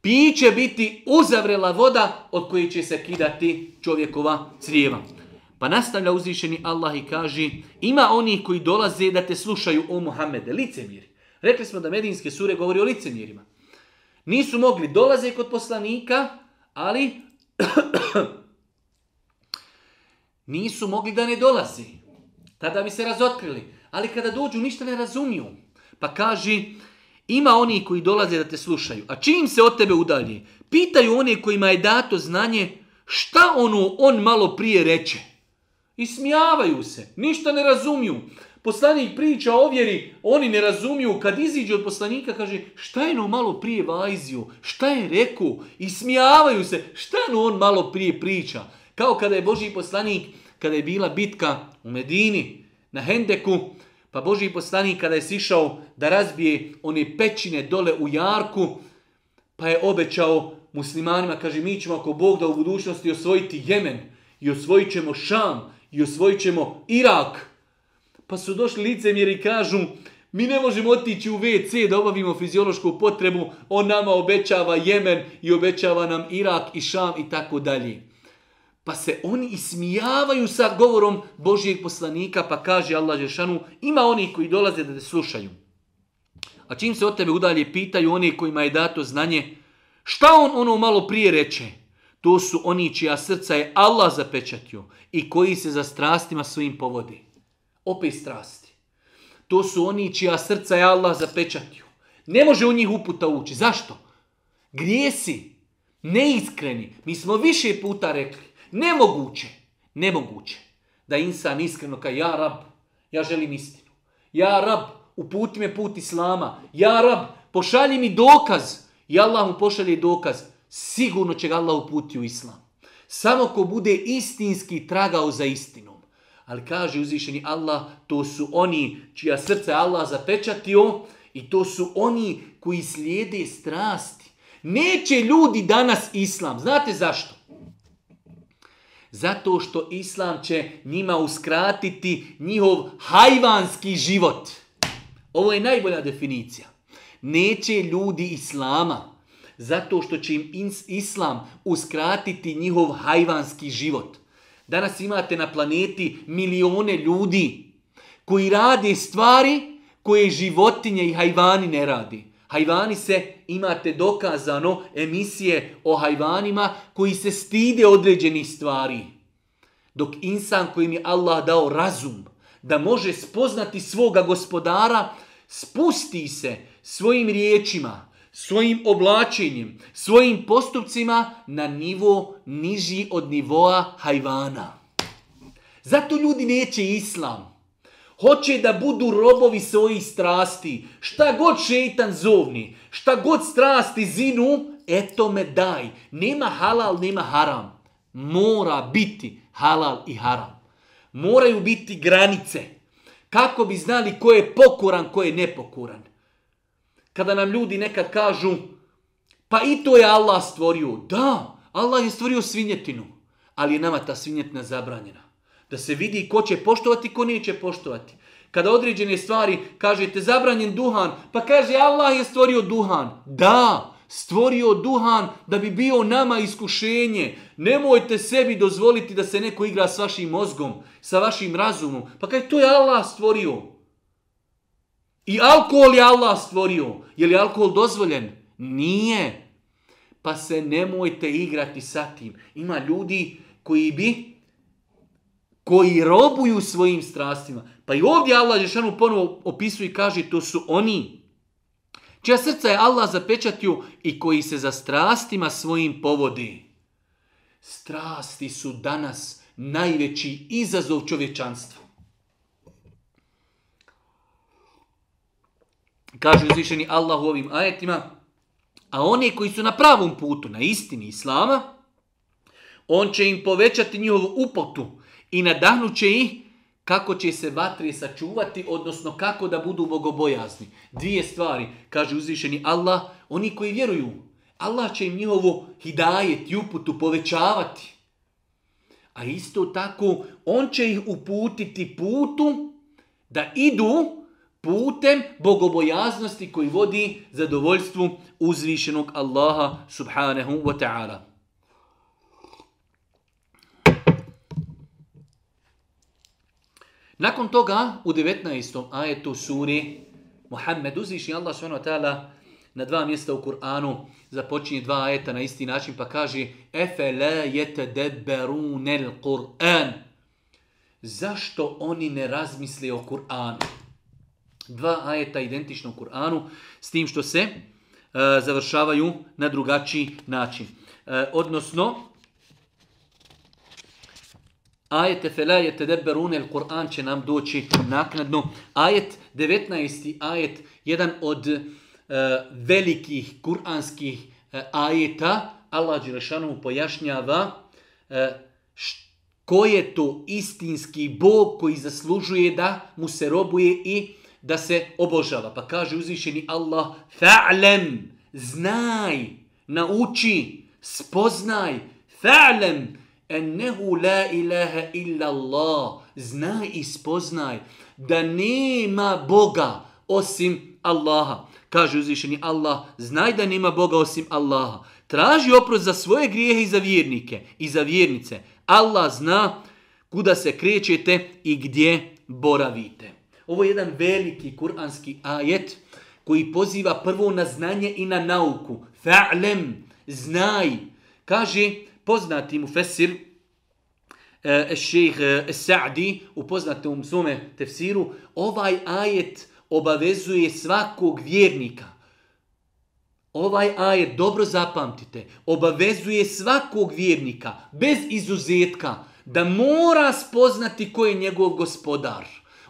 piće biti uzavrela voda od koje će se kidati čovjekova crijeva. Pa nastavlja uzvišeni Allah i kaže ima oni koji dolaze da te slušaju o Muhammede, licemiri. Rekli smo da medijinske sure govori o licemjerima. Nisu mogli, dolaze kod poslanika, ali [clears throat] nisu mogli da ne dolazi. Tada bi se razotkrili. Ali kada dođu ništa ne razumiju. Pa kaži, ima oni koji dolaze da te slušaju. A čim se od tebe udalje, Pitaju oni kojima je dato znanje šta ono on malo prije reče. I smijavaju se, ništa ne razumiju. Poslanik priča o vjeri, oni ne razumiju. Kad iziđe od poslanika, kaže, šta je no malo prije vajzio? Šta je rekao? I smijavaju se. Šta no on malo prije priča? Kao kada je Boži poslanik, kada je bila bitka u Medini, na Hendeku, pa Boži poslanik kada je sišao da razbije one pećine dole u Jarku, pa je obećao muslimanima, kaže, mi ćemo ako Bog da u budućnosti osvojiti Jemen i osvojit ćemo Šam i osvojit ćemo Irak. Pa su došli licemjeri i kažu mi ne možemo otići u WC da obavimo fiziološku potrebu, on nama obećava Jemen i obećava nam Irak i Šam i tako dalje. Pa se oni ismijavaju sa govorom Božijeg poslanika pa kaže Allah Žešanu ima onih koji dolaze da te slušaju. A čim se od tebe udalje pitaju oni kojima je dato znanje šta on ono malo prije reče? To su oni čija srca je Allah zapečatio i koji se za strastima svojim povodi. Opet strasti. To su oni čija srca je Allah zapečatio. Ne može u njih uputa ući. Zašto? Grijesi. Neiskreni. Mi smo više puta rekli. Nemoguće. Nemoguće. Da insan iskreno ka ja rab. Ja želim istinu. Ja rab. Uputi me put Islama. Ja rab. Pošalji mi dokaz. I Allah mu pošalje dokaz. Sigurno će ga Allah uputi u Islam. Samo ko bude istinski tragao za istinu. Ali kaže uzvišeni Allah, to su oni čija srce Allah zapečatio i to su oni koji slijede strasti. Neće ljudi danas islam. Znate zašto? Zato što islam će njima uskratiti njihov hajvanski život. Ovo je najbolja definicija. Neće ljudi islama zato što će im islam uskratiti njihov hajvanski život. Danas imate na planeti milione ljudi koji rade stvari koje životinje i hajvani ne radi. Hajvani se, imate dokazano emisije o hajvanima koji se stide određenih stvari. Dok insan kojim je Allah dao razum da može spoznati svoga gospodara, spusti se svojim riječima, svojim oblačenjem, svojim postupcima na nivo niži od nivoa hajvana. Zato ljudi neće islam. Hoće da budu robovi svojih strasti. Šta god šeitan zovni, šta god strasti zinu, eto me daj. Nema halal, nema haram. Mora biti halal i haram. Moraju biti granice. Kako bi znali ko je pokoran, ko je nepokoran kada nam ljudi nekad kažu pa i to je Allah stvorio. Da, Allah je stvorio svinjetinu, ali je nama ta svinjetina zabranjena. Da se vidi ko će poštovati, ko neće poštovati. Kada određene stvari kažete zabranjen duhan, pa kaže Allah je stvorio duhan. Da, stvorio duhan da bi bio nama iskušenje. Nemojte sebi dozvoliti da se neko igra s vašim mozgom, sa vašim razumom. Pa kaže to je Allah stvorio. I alkohol je Allah stvorio. Je li alkohol dozvoljen? Nije. Pa se nemojte igrati sa tim. Ima ljudi koji bi koji robuju svojim strastima. Pa i ovdje Allah Žešanu ponovo opisuje i kaže to su oni čija srca je Allah zapečatio i koji se za strastima svojim povodi. Strasti su danas najveći izazov čovječanstva. Kaže uzvišeni Allah u ovim ajetima, a oni koji su na pravom putu, na istini Islama, on će im povećati njihovu upotu i nadahnut će ih kako će se vatrije sačuvati, odnosno kako da budu bogobojazni. Dvije stvari, kaže uzvišeni Allah, oni koji vjeruju, Allah će im njihovu hidajet i uputu povećavati. A isto tako, on će ih uputiti putu da idu putem bogobojaznosti koji vodi zadovoljstvu uzvišenog Allaha subhanahu wa ta'ala. Nakon toga u 19. ajetu suri Muhammed uzviši Allah subhanahu wa ta'ala na dva mjesta u Kur'anu započinje dva ajeta na isti način pa kaže Efe la yetedebberunel Kur'an Zašto oni ne razmisle o Kur'anu? dva ajeta identično u Kur'anu, s tim što se e, završavaju na drugačiji način. E, odnosno, ajete felajete deberune il Kur'an će nam doći naknadno. Ajet, 19. ajet, jedan od e, velikih kur'anskih ajeta, Allah Đelešanu pojašnjava ko je to istinski Bog koji zaslužuje da mu se robuje i da se obožava. Pa kaže uzvišeni Allah, fa'lem, znaj, nauči, spoznaj, fa'lem, ennehu la ilaha illa Allah, znaj i spoznaj da nema Boga osim Allaha. Kaže uzvišeni Allah, znaj da nema Boga osim Allaha. Traži oprost za svoje grijehe i za vjernike i za vjernice. Allah zna kuda se krećete i gdje boravite. Ovo je jedan veliki kuranski ajet koji poziva prvo na znanje i na nauku. Fa'lem, znaj. Kaže poznati mu Fesir, eh, šejh eh, Sa'di u poznatom svome tefsiru, ovaj ajet obavezuje svakog vjernika. Ovaj ajet, dobro zapamtite, obavezuje svakog vjernika, bez izuzetka, da mora spoznati ko je njegov gospodar.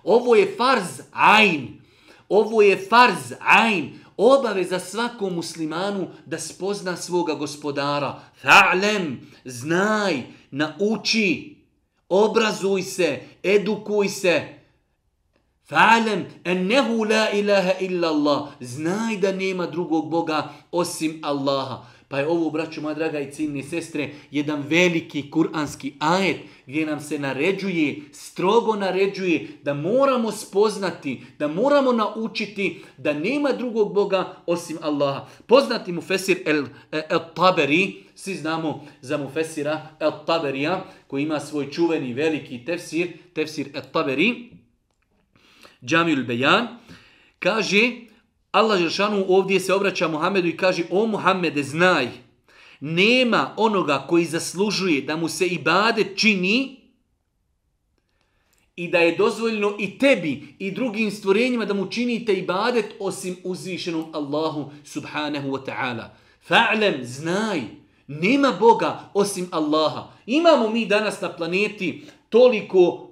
Ovo je farz ajn. Ovo je farz ajn. Obaveza svakom muslimanu da spozna svoga gospodara. Fa'lem, znaj, nauči, obrazuj se, edukuj se. Fa'lem, ennehu la ilaha illa Allah. Znaj da nema drugog Boga osim Allaha. Pa je ovo, braćo, moja draga i ciljni sestre, jedan veliki kuranski ajet gdje nam se naređuje, strogo naređuje da moramo spoznati, da moramo naučiti da nema drugog Boga osim Allaha. Poznati mu Fesir El, e, el Taberi, svi znamo za mu Fesira El Taberija koji ima svoj čuveni veliki tefsir, tefsir El Taberi, Džamil Bejan, kaže Allah Žešanu ovdje se obraća Muhammedu i kaže o Muhammede znaj nema onoga koji zaslužuje da mu se ibadet čini i da je dozvoljeno i tebi i drugim stvorenjima da mu činite ibadet osim uzvišenom Allahu subhanahu wa ta'ala. Fa'lem, znaj, nema Boga osim Allaha. Imamo mi danas na planeti toliko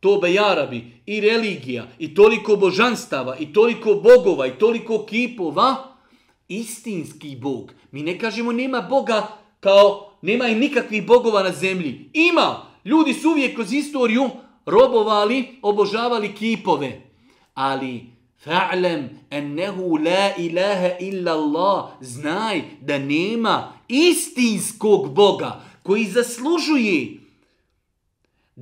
Tobe Jarabi, i religija, i toliko božanstava, i toliko bogova, i toliko kipova, istinski bog. Mi ne kažemo nema boga kao nema i nikakvih bogova na zemlji. Ima! Ljudi su uvijek kroz istoriju robovali, obožavali kipove. Ali fa'lem ennehu la ilaha illa Allah. Znaj da nema istinskog boga koji zaslužuje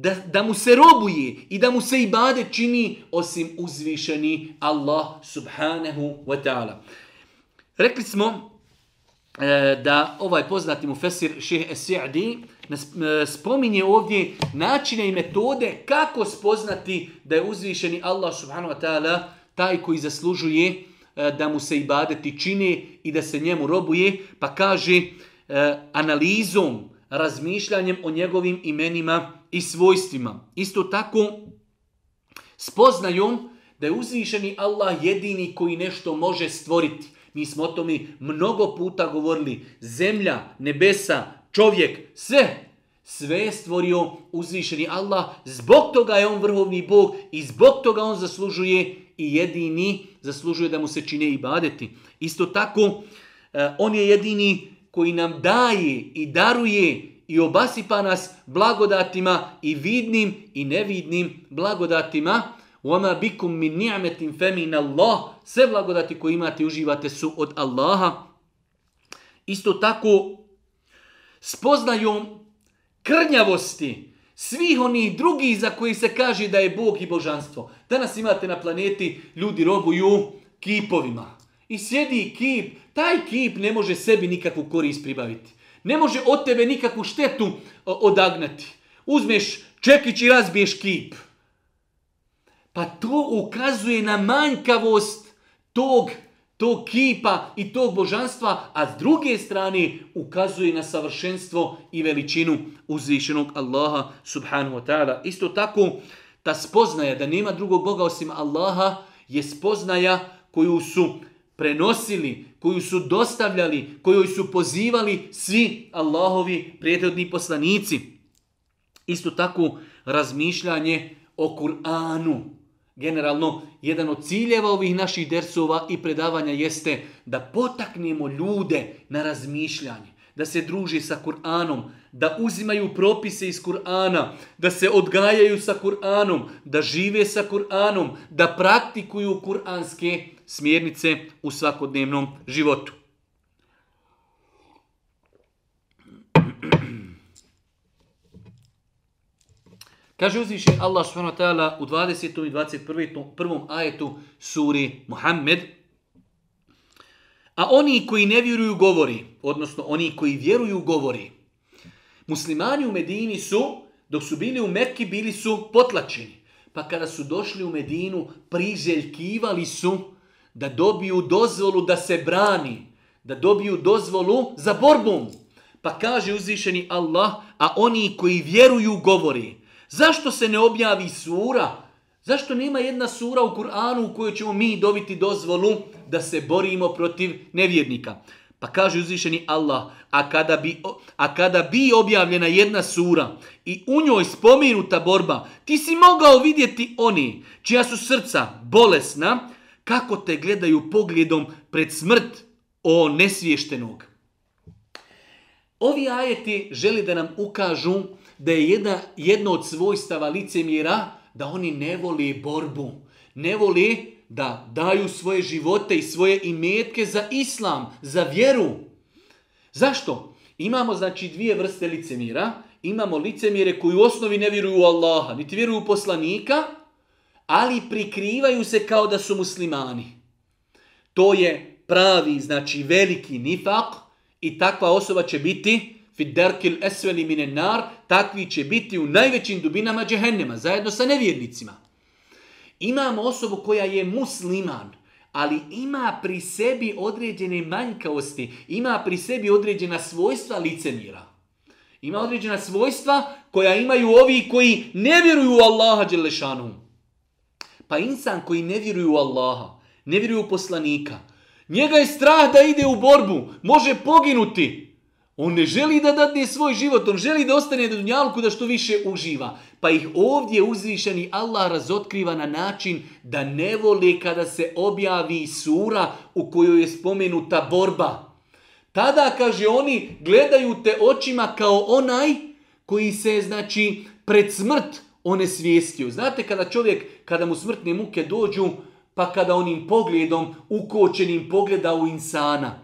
da, da mu se robuje i da mu se bade čini osim uzvišeni Allah subhanahu wa ta'ala. Rekli smo e, da ovaj poznati mu Fesir Šeh e, spominje ovdje načine i metode kako spoznati da je uzvišeni Allah subhanahu wa ta'ala taj koji zaslužuje e, da mu se ibadeti čini i da se njemu robuje, pa kaže analizom, razmišljanjem o njegovim imenima i svojstvima. Isto tako, spoznajom da je uzvišeni Allah jedini koji nešto može stvoriti. Mi smo o tome mnogo puta govorili. Zemlja, nebesa, čovjek, sve. Sve je stvorio uzvišeni Allah. Zbog toga je on vrhovni Bog i zbog toga on zaslužuje i jedini zaslužuje da mu se čine i badeti. Isto tako, eh, on je jedini koji nam daje i daruje i obasipa nas blagodatima i vidnim i nevidnim blagodatima. u bikum min femin Allah Sve blagodati koje imate uživate su od Allaha. Isto tako, spoznajom krnjavosti svih onih drugih za koji se kaže da je Bog i božanstvo. Danas imate na planeti ljudi robuju kipovima. I sjedi kip, taj kip ne može sebi nikakvu korist pribaviti. Ne može od tebe nikakvu štetu odagnati. Uzmeš čekić i razbiješ kip. Pa to ukazuje na manjkavost tog, tog kipa i tog božanstva, a s druge strane ukazuje na savršenstvo i veličinu uzvišenog Allaha subhanahu wa ta'ala. Isto tako, ta spoznaja da nema drugog Boga osim Allaha je spoznaja koju su prenosili koju su dostavljali, kojoj su pozivali svi Allahovi prethodni poslanici. Isto tako razmišljanje o Kur'anu. Generalno, jedan od ciljeva ovih naših dersova i predavanja jeste da potaknemo ljude na razmišljanje, da se druži sa Kur'anom, da uzimaju propise iz Kur'ana, da se odgajaju sa Kur'anom, da žive sa Kur'anom, da praktikuju kur'anske smjernice u svakodnevnom životu. Kaže uzviše Allah subhanahu u 20. i 21. prvom ajetu suri Muhammed. A oni koji ne vjeruju govori, odnosno oni koji vjeruju govori. Muslimani u Medini su, dok su bili u Mekki, bili su potlačeni. Pa kada su došli u Medinu, priželjkivali su da dobiju dozvolu da se brani, da dobiju dozvolu za borbom. Pa kaže uzvišeni Allah, a oni koji vjeruju govori. Zašto se ne objavi sura? Zašto nema jedna sura u Kur'anu u kojoj ćemo mi dobiti dozvolu da se borimo protiv nevjernika? Pa kaže uzvišeni Allah, a kada, bi, a kada bi objavljena jedna sura i u njoj spominuta borba, ti si mogao vidjeti oni čija su srca bolesna, kako te gledaju pogledom pred smrt o nesviještenog. Ovi ajeti želi da nam ukažu da je jedna, jedno od svojstava licemjera da oni ne voli borbu. Ne voli da daju svoje živote i svoje imetke za islam, za vjeru. Zašto? Imamo znači dvije vrste licemjera. Imamo licemjere koji u osnovi ne vjeruju u Allaha, niti vjeruju u poslanika, ali prikrivaju se kao da su muslimani. To je pravi, znači veliki nifak i takva osoba će biti fiderkil esveli minenar, takvi će biti u najvećim dubinama džehennema, zajedno sa nevjernicima. Imamo osobu koja je musliman, ali ima pri sebi određene manjkavosti, ima pri sebi određena svojstva licemira. Ima određena svojstva koja imaju ovi koji ne vjeruju u Allaha Đelešanu. Pa insan koji ne vjeruju u Allaha, ne vjeruju u poslanika, njega je strah da ide u borbu, može poginuti. On ne želi da dadne svoj život, on želi da ostane na dunjalku da što više uživa. Pa ih ovdje uzvišeni Allah razotkriva na način da ne voli kada se objavi sura u kojoj je spomenuta borba. Tada, kaže oni, gledaju te očima kao onaj koji se, znači, pred smrt onesvijestio. Znate kada čovjek, kada mu smrtne muke dođu, pa kada onim pogledom, ukočenim pogleda u insana.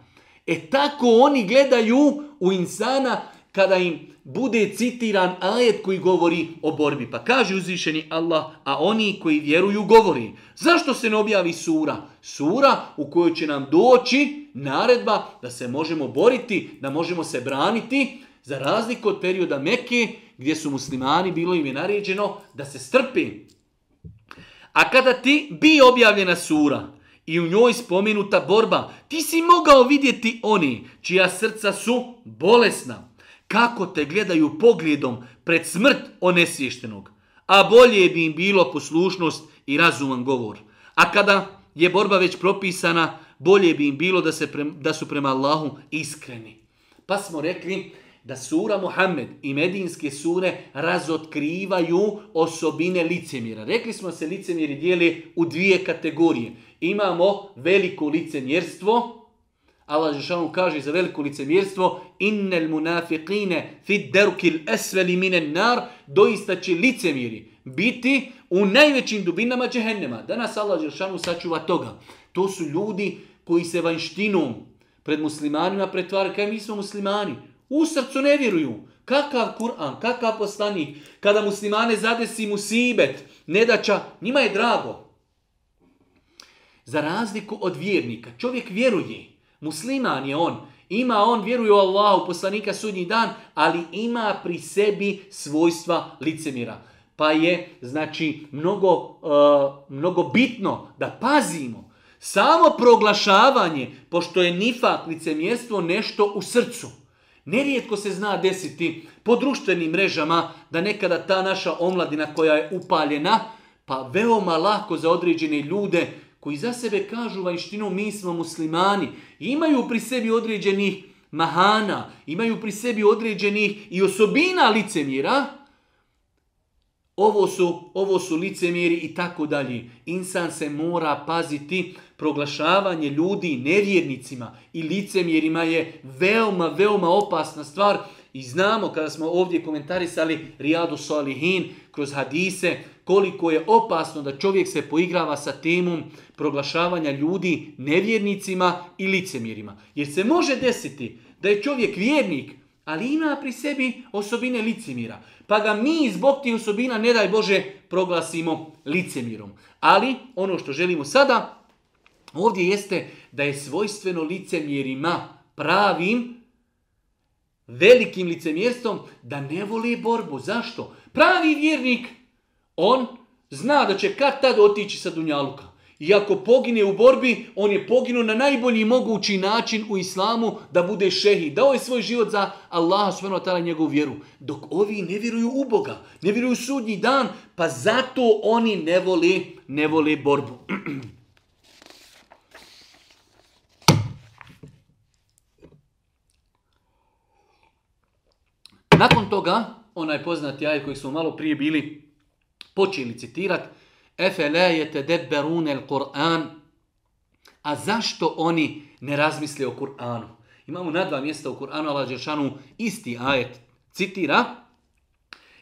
E tako oni gledaju u insana kada im bude citiran ajet koji govori o borbi. Pa kaže uzvišeni Allah, a oni koji vjeruju govori. Zašto se ne objavi sura? Sura u kojoj će nam doći naredba da se možemo boriti, da možemo se braniti, za razliku od perioda Mekke gdje su muslimani, bilo im je naređeno da se strpi. A kada ti bi objavljena sura i u njoj spomenuta borba, ti si mogao vidjeti oni čija srca su bolesna. Kako te gledaju pogledom pred smrt onesvještenog. A bolje bi im bilo poslušnost i razuman govor. A kada je borba već propisana, bolje bi im bilo da, se da su prema Allahu iskreni. Pa smo rekli da sura Muhammed i medijinske sure razotkrivaju osobine licemira. Rekli smo se licemiri dijeli u dvije kategorije. Imamo veliko licemjerstvo, Allah Žešanu kaže za veliko licemjerstvo innel munafiqine fi derkil esveli minen nar doista će licemiri biti u najvećim dubinama džehennema. Danas Allah Žešanu sačuva toga. To su ljudi koji se vanštinom pred muslimanima pretvaraju. Kaj mi smo muslimani? U srcu ne vjeruju. Kakav Kur'an, kakav poslanik, kada muslimane zadesi musibet, nedaća, njima je drago. Za razliku od vjernika, čovjek vjeruje, musliman je on, ima on, vjeruje u Allahu, poslanika sudnji dan, ali ima pri sebi svojstva licemira. Pa je, znači, mnogo, eh, mnogo bitno da pazimo. Samo proglašavanje, pošto je nifak, licemjerstvo, nešto u srcu. Nerijetko se zna desiti po društvenim mrežama da nekada ta naša omladina koja je upaljena, pa veoma lako za određene ljude koji za sebe kažu vanjštinu mi smo muslimani, imaju pri sebi određenih mahana, imaju pri sebi određenih i osobina licemira. ovo su, ovo su licemjeri i tako dalje. Insan se mora paziti proglašavanje ljudi nevjernicima i licemjerima je veoma, veoma opasna stvar i znamo kada smo ovdje komentarisali Rijadu Salihin kroz hadise koliko je opasno da čovjek se poigrava sa temom proglašavanja ljudi nevjernicima i licemjerima. Jer se može desiti da je čovjek vjernik, ali ima pri sebi osobine licemira. Pa ga mi zbog tih osobina, ne daj Bože, proglasimo licemirom. Ali ono što želimo sada Ovdje jeste da je svojstveno licemjerima pravim, velikim licemjerstvom, da ne voli borbu. Zašto? Pravi vjernik, on zna da će kad tad otići sa Dunjaluka. I ako pogine u borbi, on je poginuo na najbolji mogući način u islamu da bude šehi. Dao je svoj život za Allaha njegovu vjeru. Dok ovi ne vjeruju u Boga, ne vjeruju u sudnji dan, pa zato oni ne vole, ne vole borbu. [clears throat] Nakon toga, onaj poznati ajet koji smo malo prije bili počeli citirati, Efele je el Kur'an, a zašto oni ne razmisle o Kur'anu? Imamo na dva mjesta u Kur'anu, Allah Đeršanu isti ajet citira,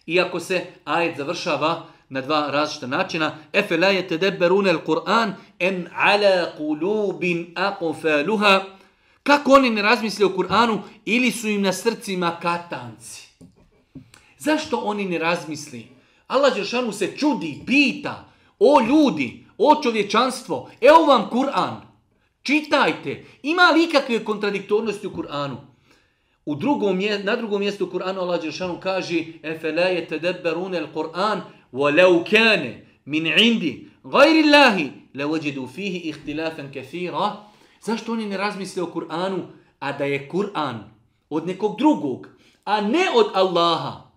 iako se ajet završava na dva različita načina. Efele je el Kur'an, en ala kulubin feluha, kako oni ne razmisle o Kur'anu ili su im na srcima katanci? Zašto oni ne razmisli? Allah Žešanu se čudi, pita, o ljudi, o čovječanstvo, evo vam Kur'an, čitajte, ima li ikakve kontradiktornosti u Kur'anu? U drugom, na drugom mjestu Kur'anu Allah Žešanu kaže la je tedebberune l-Kur'an law kane min indi gajri Allahi la vajedu fihi ihtilafen katira." Zašto oni ne razmisle o Kur'anu, a da je Kur'an od nekog drugog, a ne od Allaha?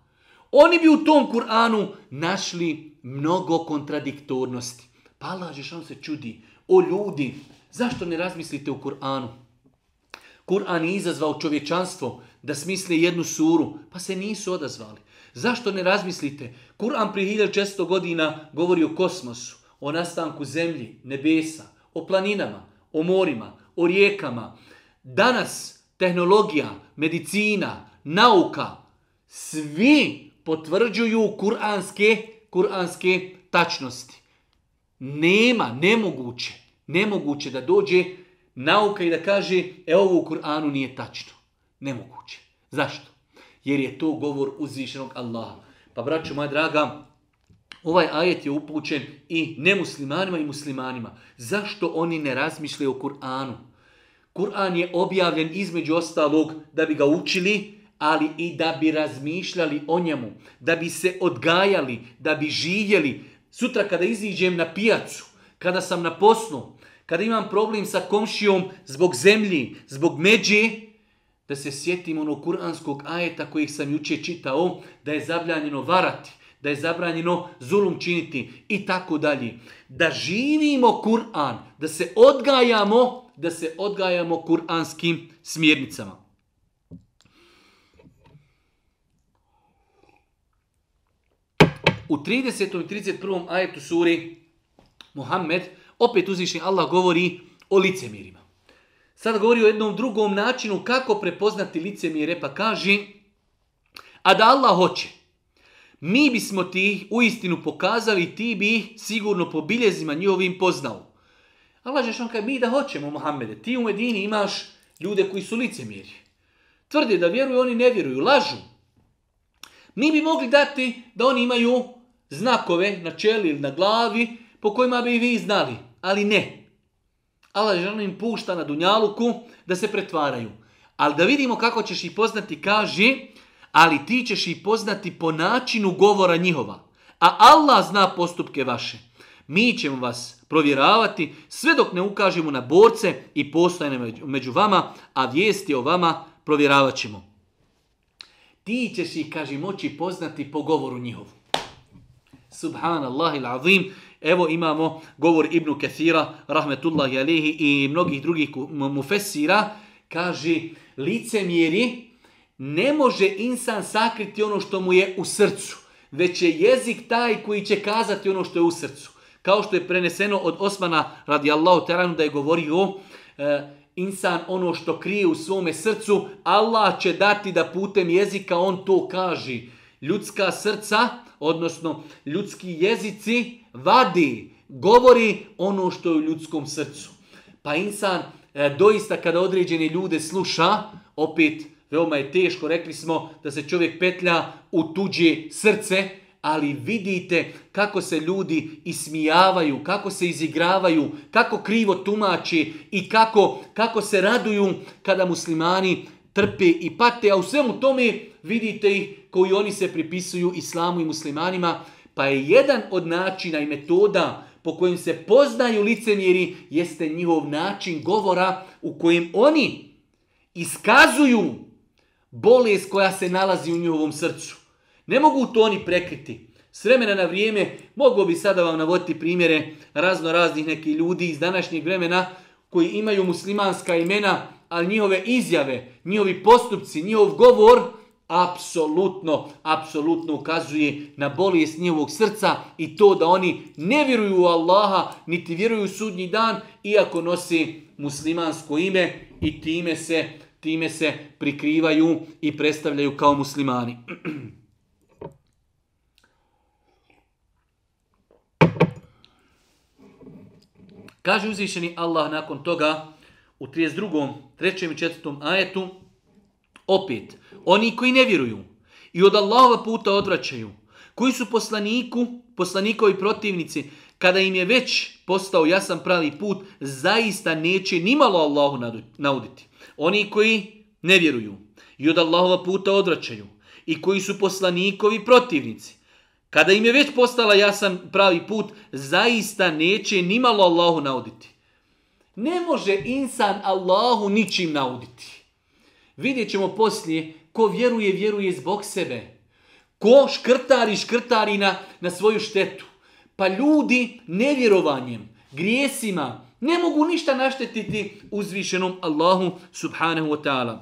Oni bi u tom Kur'anu našli mnogo kontradiktornosti. Pa Allah se čudi. O ljudi, zašto ne razmislite o Kur'anu? Kur'an je izazvao čovječanstvo da smisli jednu suru, pa se nisu odazvali. Zašto ne razmislite? Kur'an prije 1600 godina govori o kosmosu, o nastanku zemlji, nebesa, o planinama o morima, o rijekama. Danas tehnologija, medicina, nauka, svi potvrđuju kuranske, kuranske tačnosti. Nema, nemoguće, nemoguće da dođe nauka i da kaže e ovo u Kur'anu nije tačno. Nemoguće. Zašto? Jer je to govor uzvišenog Allaha. Pa braću moja draga, Ovaj ajet je upućen i nemuslimanima i muslimanima. Zašto oni ne razmišljaju o Kur'anu? Kur'an je objavljen između ostalog da bi ga učili, ali i da bi razmišljali o njemu, da bi se odgajali, da bi živjeli. Sutra kada iziđem na pijacu, kada sam na poslu, kada imam problem sa komšijom zbog zemlji, zbog međe, da se sjetim onog kuranskog ajeta kojeg sam jučer čitao, da je zabranjeno varati, da je zabranjeno zulum činiti i tako dalje. Da živimo Kur'an, da se odgajamo, da se odgajamo kur'anskim smjernicama. U 30. i 31. ajetu suri Muhammed opet uzvišen Allah govori o licemirima. Sad govori o jednom drugom načinu kako prepoznati licemire pa kaže a da Allah hoće mi bismo ti u istinu pokazali i ti bi ih sigurno po biljezima njihovim poznao. Allah on kaj mi da hoćemo, Mohamede, ti u Medini imaš ljude koji su licemjerni. Tvrde da vjeruju, oni ne vjeruju, lažu. Mi bi mogli dati da oni imaju znakove na čeli ili na glavi po kojima bi i vi znali, ali ne. Allah Žešan im pušta na Dunjaluku da se pretvaraju. Ali da vidimo kako ćeš ih poznati, kaži ali ti ćeš ih poznati po načinu govora njihova. A Allah zna postupke vaše. Mi ćemo vas provjeravati sve dok ne ukažemo na borce i postojane među vama, a vijesti o vama provjeravat ćemo. Ti ćeš ih, kaži, moći poznati po govoru njihovu. Subhanallah il azim. Evo imamo govor Ibnu Kathira, rahmetullahi alihi i mnogih drugih mufesira Kaže, licemjeri ne može insan sakriti ono što mu je u srcu, već je jezik taj koji će kazati ono što je u srcu. Kao što je preneseno od Osmana radijallahu teranu da je govorio e, insan ono što krije u svome srcu, Allah će dati da putem jezika on to kaži. Ljudska srca, odnosno ljudski jezici, vadi, govori ono što je u ljudskom srcu. Pa insan e, doista kada određene ljude sluša, opet Veoma je teško, rekli smo da se čovjek petlja u tuđe srce, ali vidite kako se ljudi ismijavaju, kako se izigravaju, kako krivo tumači i kako, kako se raduju kada muslimani trpe i pate, a u svemu tome vidite ih koji oni se pripisuju islamu i muslimanima, pa je jedan od načina i metoda po kojim se poznaju licemjeri jeste njihov način govora u kojem oni iskazuju bolest koja se nalazi u njihovom srcu. Ne mogu to oni prekriti. S vremena na vrijeme mogu bi sada vam navoditi primjere razno raznih nekih ljudi iz današnjeg vremena koji imaju muslimanska imena, ali njihove izjave, njihovi postupci, njihov govor apsolutno, apsolutno ukazuje na bolest njihovog srca i to da oni ne vjeruju u Allaha, niti vjeruju u sudnji dan, iako nosi muslimansko ime i time se time se prikrivaju i predstavljaju kao muslimani. Kaže uzvišeni Allah nakon toga u 32. 3. i 4. ajetu opet oni koji ne vjeruju i od Allahova puta odvraćaju koji su poslaniku, poslanikovi protivnici kada im je već postao jasan pravi put zaista neće nimalo Allahu nauditi. Oni koji ne vjeruju i od Allahova puta odvraćaju i koji su poslanikovi protivnici. Kada im je već postala jasan pravi put, zaista neće nimalo Allahu nauditi. Ne može insan Allahu ničim nauditi. Vidjet ćemo poslije, ko vjeruje, vjeruje zbog sebe. Ko škrtari, škrtari na, na svoju štetu. Pa ljudi nevjerovanjem, grijesima, ne mogu ništa naštetiti uzvišenom Allahu subhanahu wa ta'ala.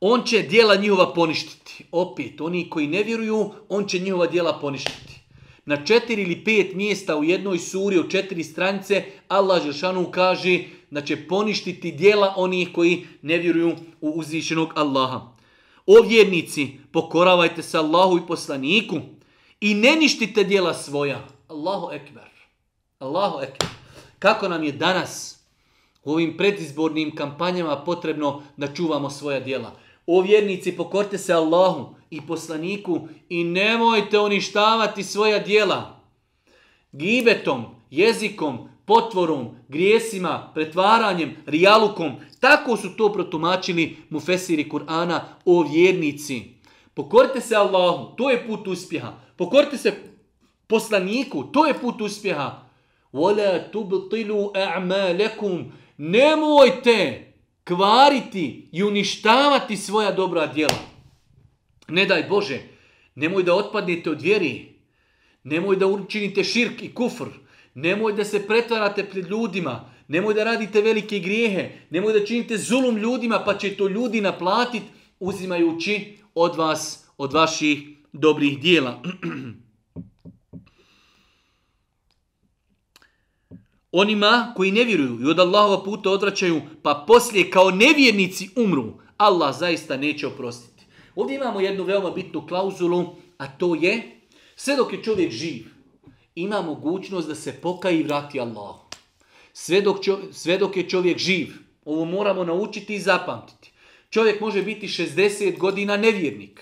On će dijela njihova poništiti. Opet, oni koji ne vjeruju, on će njihova dijela poništiti. Na četiri ili pet mjesta u jednoj suri, u četiri stranice, Allah Žešanu kaže da će poništiti dijela onih koji ne vjeruju u uzvišenog Allaha. O vjernici, pokoravajte se Allahu i poslaniku i ne ništite dijela svoja. Allahu ekber. Allahu ekber. Kako nam je danas u ovim predizbornim kampanjama potrebno da čuvamo svoja djela? O vjernici, pokorte se Allahu i poslaniku i nemojte uništavati svoja djela. Gibetom, jezikom, potvorom, grijesima, pretvaranjem, rijalukom. Tako su to protumačili mufesiri Kur'ana o vjernici. Pokorite se Allahu, to je put uspjeha. Pokorite se poslaniku, to je put uspjeha. Vola tubtilu Nemojte kvariti i uništavati svoja dobra djela. Ne daj Bože, nemoj da otpadnete od vjeri. Nemoj da učinite širk i kufr. Nemoj da se pretvarate pred ljudima. Nemoj da radite velike grijehe. Nemoj da činite zulum ljudima pa će to ljudi naplatiti uzimajući od vas, od vaših dobrih djela. [clears throat] onima koji ne vjeruju i od Allahova puta odvraćaju, pa poslije kao nevjernici umru, Allah zaista neće oprostiti. Ovdje imamo jednu veoma bitnu klauzulu, a to je sve dok je čovjek živ, ima mogućnost da se pokaji i vrati Allahu. Sve dok, sve dok je čovjek živ, ovo moramo naučiti i zapamtiti. Čovjek može biti 60 godina nevjernik.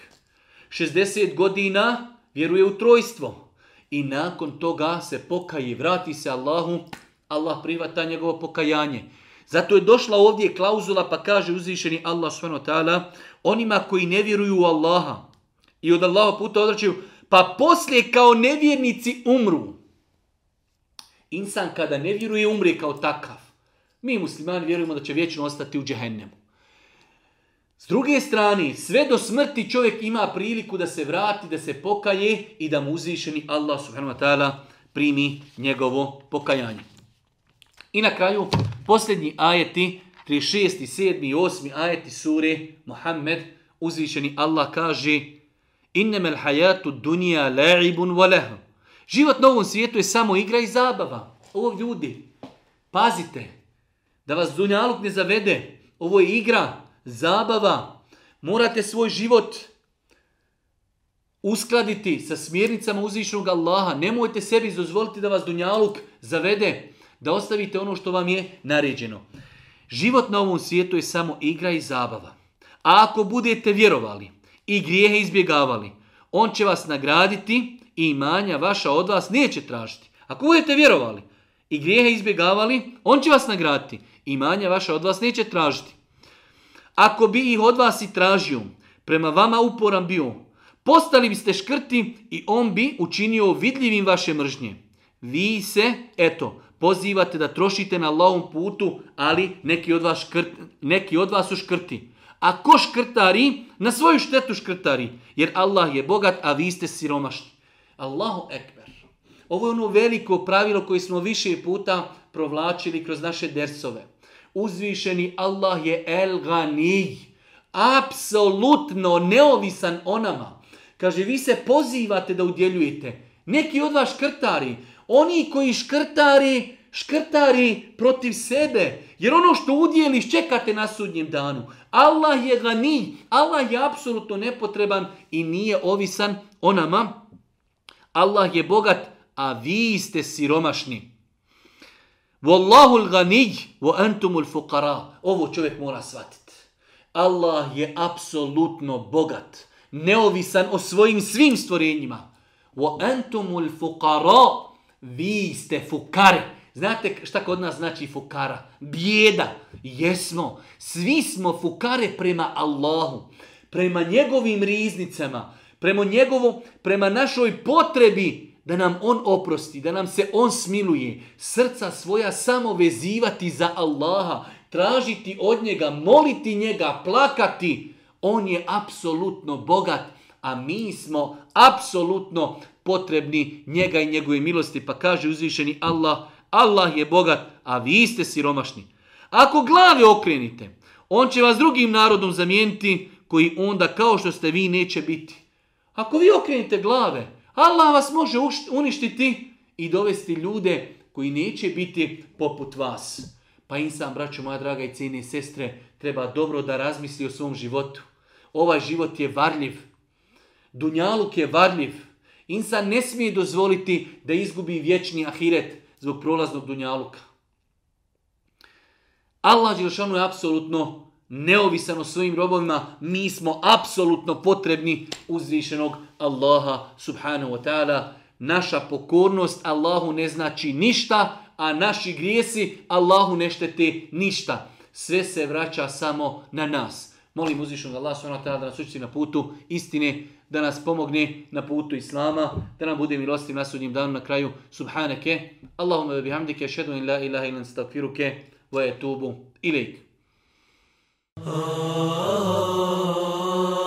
60 godina vjeruje u trojstvo. I nakon toga se pokaje i vrati se Allahu, Allah prihvata njegovo pokajanje. Zato je došla ovdje klauzula pa kaže uzvišeni Allah subhanahu onima koji ne vjeruju u Allaha i od Allaha puta odračuju pa poslije kao nevjernici umru. Insan kada ne vjeruje umri kao takav. Mi muslimani vjerujemo da će vječno ostati u džehennemu. S druge strane, sve do smrti čovjek ima priliku da se vrati, da se pokaje i da mu uzvišeni Allah subhanahu wa primi njegovo pokajanje. I na kraju, posljednji ajeti, 36, 7 i 8 ajeti sure Muhammed, uzvišeni Allah kaže Innemel hayatu dunya la'ibun wa Život na ovom svijetu je samo igra i zabava. Ovo ljudi, pazite, da vas dunjaluk ne zavede. Ovo je igra, zabava. Morate svoj život uskladiti sa smjernicama uzvišenog Allaha. Nemojte sebi dozvoliti da vas dunjaluk zavede da ostavite ono što vam je naređeno. Život na ovom svijetu je samo igra i zabava. A ako budete vjerovali i grijehe izbjegavali, on će vas nagraditi i imanja vaša od vas neće tražiti. Ako budete vjerovali i grijehe izbjegavali, on će vas nagraditi. i Imanja vaša od vas neće tražiti. Ako bi ih od vas i tražio, prema vama uporan bio, postali biste škrti i on bi učinio vidljivim vaše mržnje. Vi se, eto, pozivate da trošite na Allahom putu, ali neki od vas, neki od vas su škrti. A ko škrtari, na svoju štetu škrtari. Jer Allah je bogat, a vi ste siromašni. Allahu ekber. Ovo je ono veliko pravilo koje smo više puta provlačili kroz naše dersove. Uzvišeni Allah je el ganij. Apsolutno neovisan o nama. Kaže, vi se pozivate da udjeljujete. Neki od vas škrtari, oni koji škrtari, škrtari protiv sebe. Jer ono što udjeliš čekate na sudnjem danu. Allah je gani, Allah je apsolutno nepotreban i nije ovisan o nama. Allah je bogat, a vi ste siromašni. Wallahul ganij gani wa antumul fuqara Ovo čovjek mora shvatiti. Allah je apsolutno bogat, neovisan o svojim svim stvorenjima. Wa antum fuqara vi ste fukare. Znate šta kod nas znači fukara? Bijeda. Jesmo. Svi smo fukare prema Allahu. Prema njegovim riznicama. Prema, njegovo, prema našoj potrebi da nam on oprosti, da nam se on smiluje. Srca svoja samo vezivati za Allaha. Tražiti od njega, moliti njega, plakati. On je apsolutno bogat a mi smo apsolutno potrebni njega i njegove milosti. Pa kaže uzvišeni Allah, Allah je bogat, a vi ste siromašni. Ako glave okrenite, on će vas drugim narodom zamijeniti, koji onda kao što ste vi neće biti. Ako vi okrenite glave, Allah vas može uništiti i dovesti ljude koji neće biti poput vas. Pa sam braću moja draga i cijene sestre, treba dobro da razmisli o svom životu. Ovaj život je varljiv. Dunjaluk je varljiv. Insan ne smije dozvoliti da izgubi vječni ahiret zbog prolaznog Dunjaluka. Allah Đelšanu je apsolutno neovisan o svojim robovima. Mi smo apsolutno potrebni uzvišenog Allaha subhanahu wa ta'ala. Naša pokornost Allahu ne znači ništa, a naši grijesi Allahu ne štete ništa. Sve se vraća samo na nas. Molim uzvišenog Allaha subhanahu wa ta'ala da nas učiti na putu istine da nas pomogne na putu Islama, da nam bude milostiv na sudnjem danu na kraju. Subhaneke, Allahumma bihamdike, šedu in la ilaha ilan stagfiruke, wa etubu ilik. Oh, oh, oh,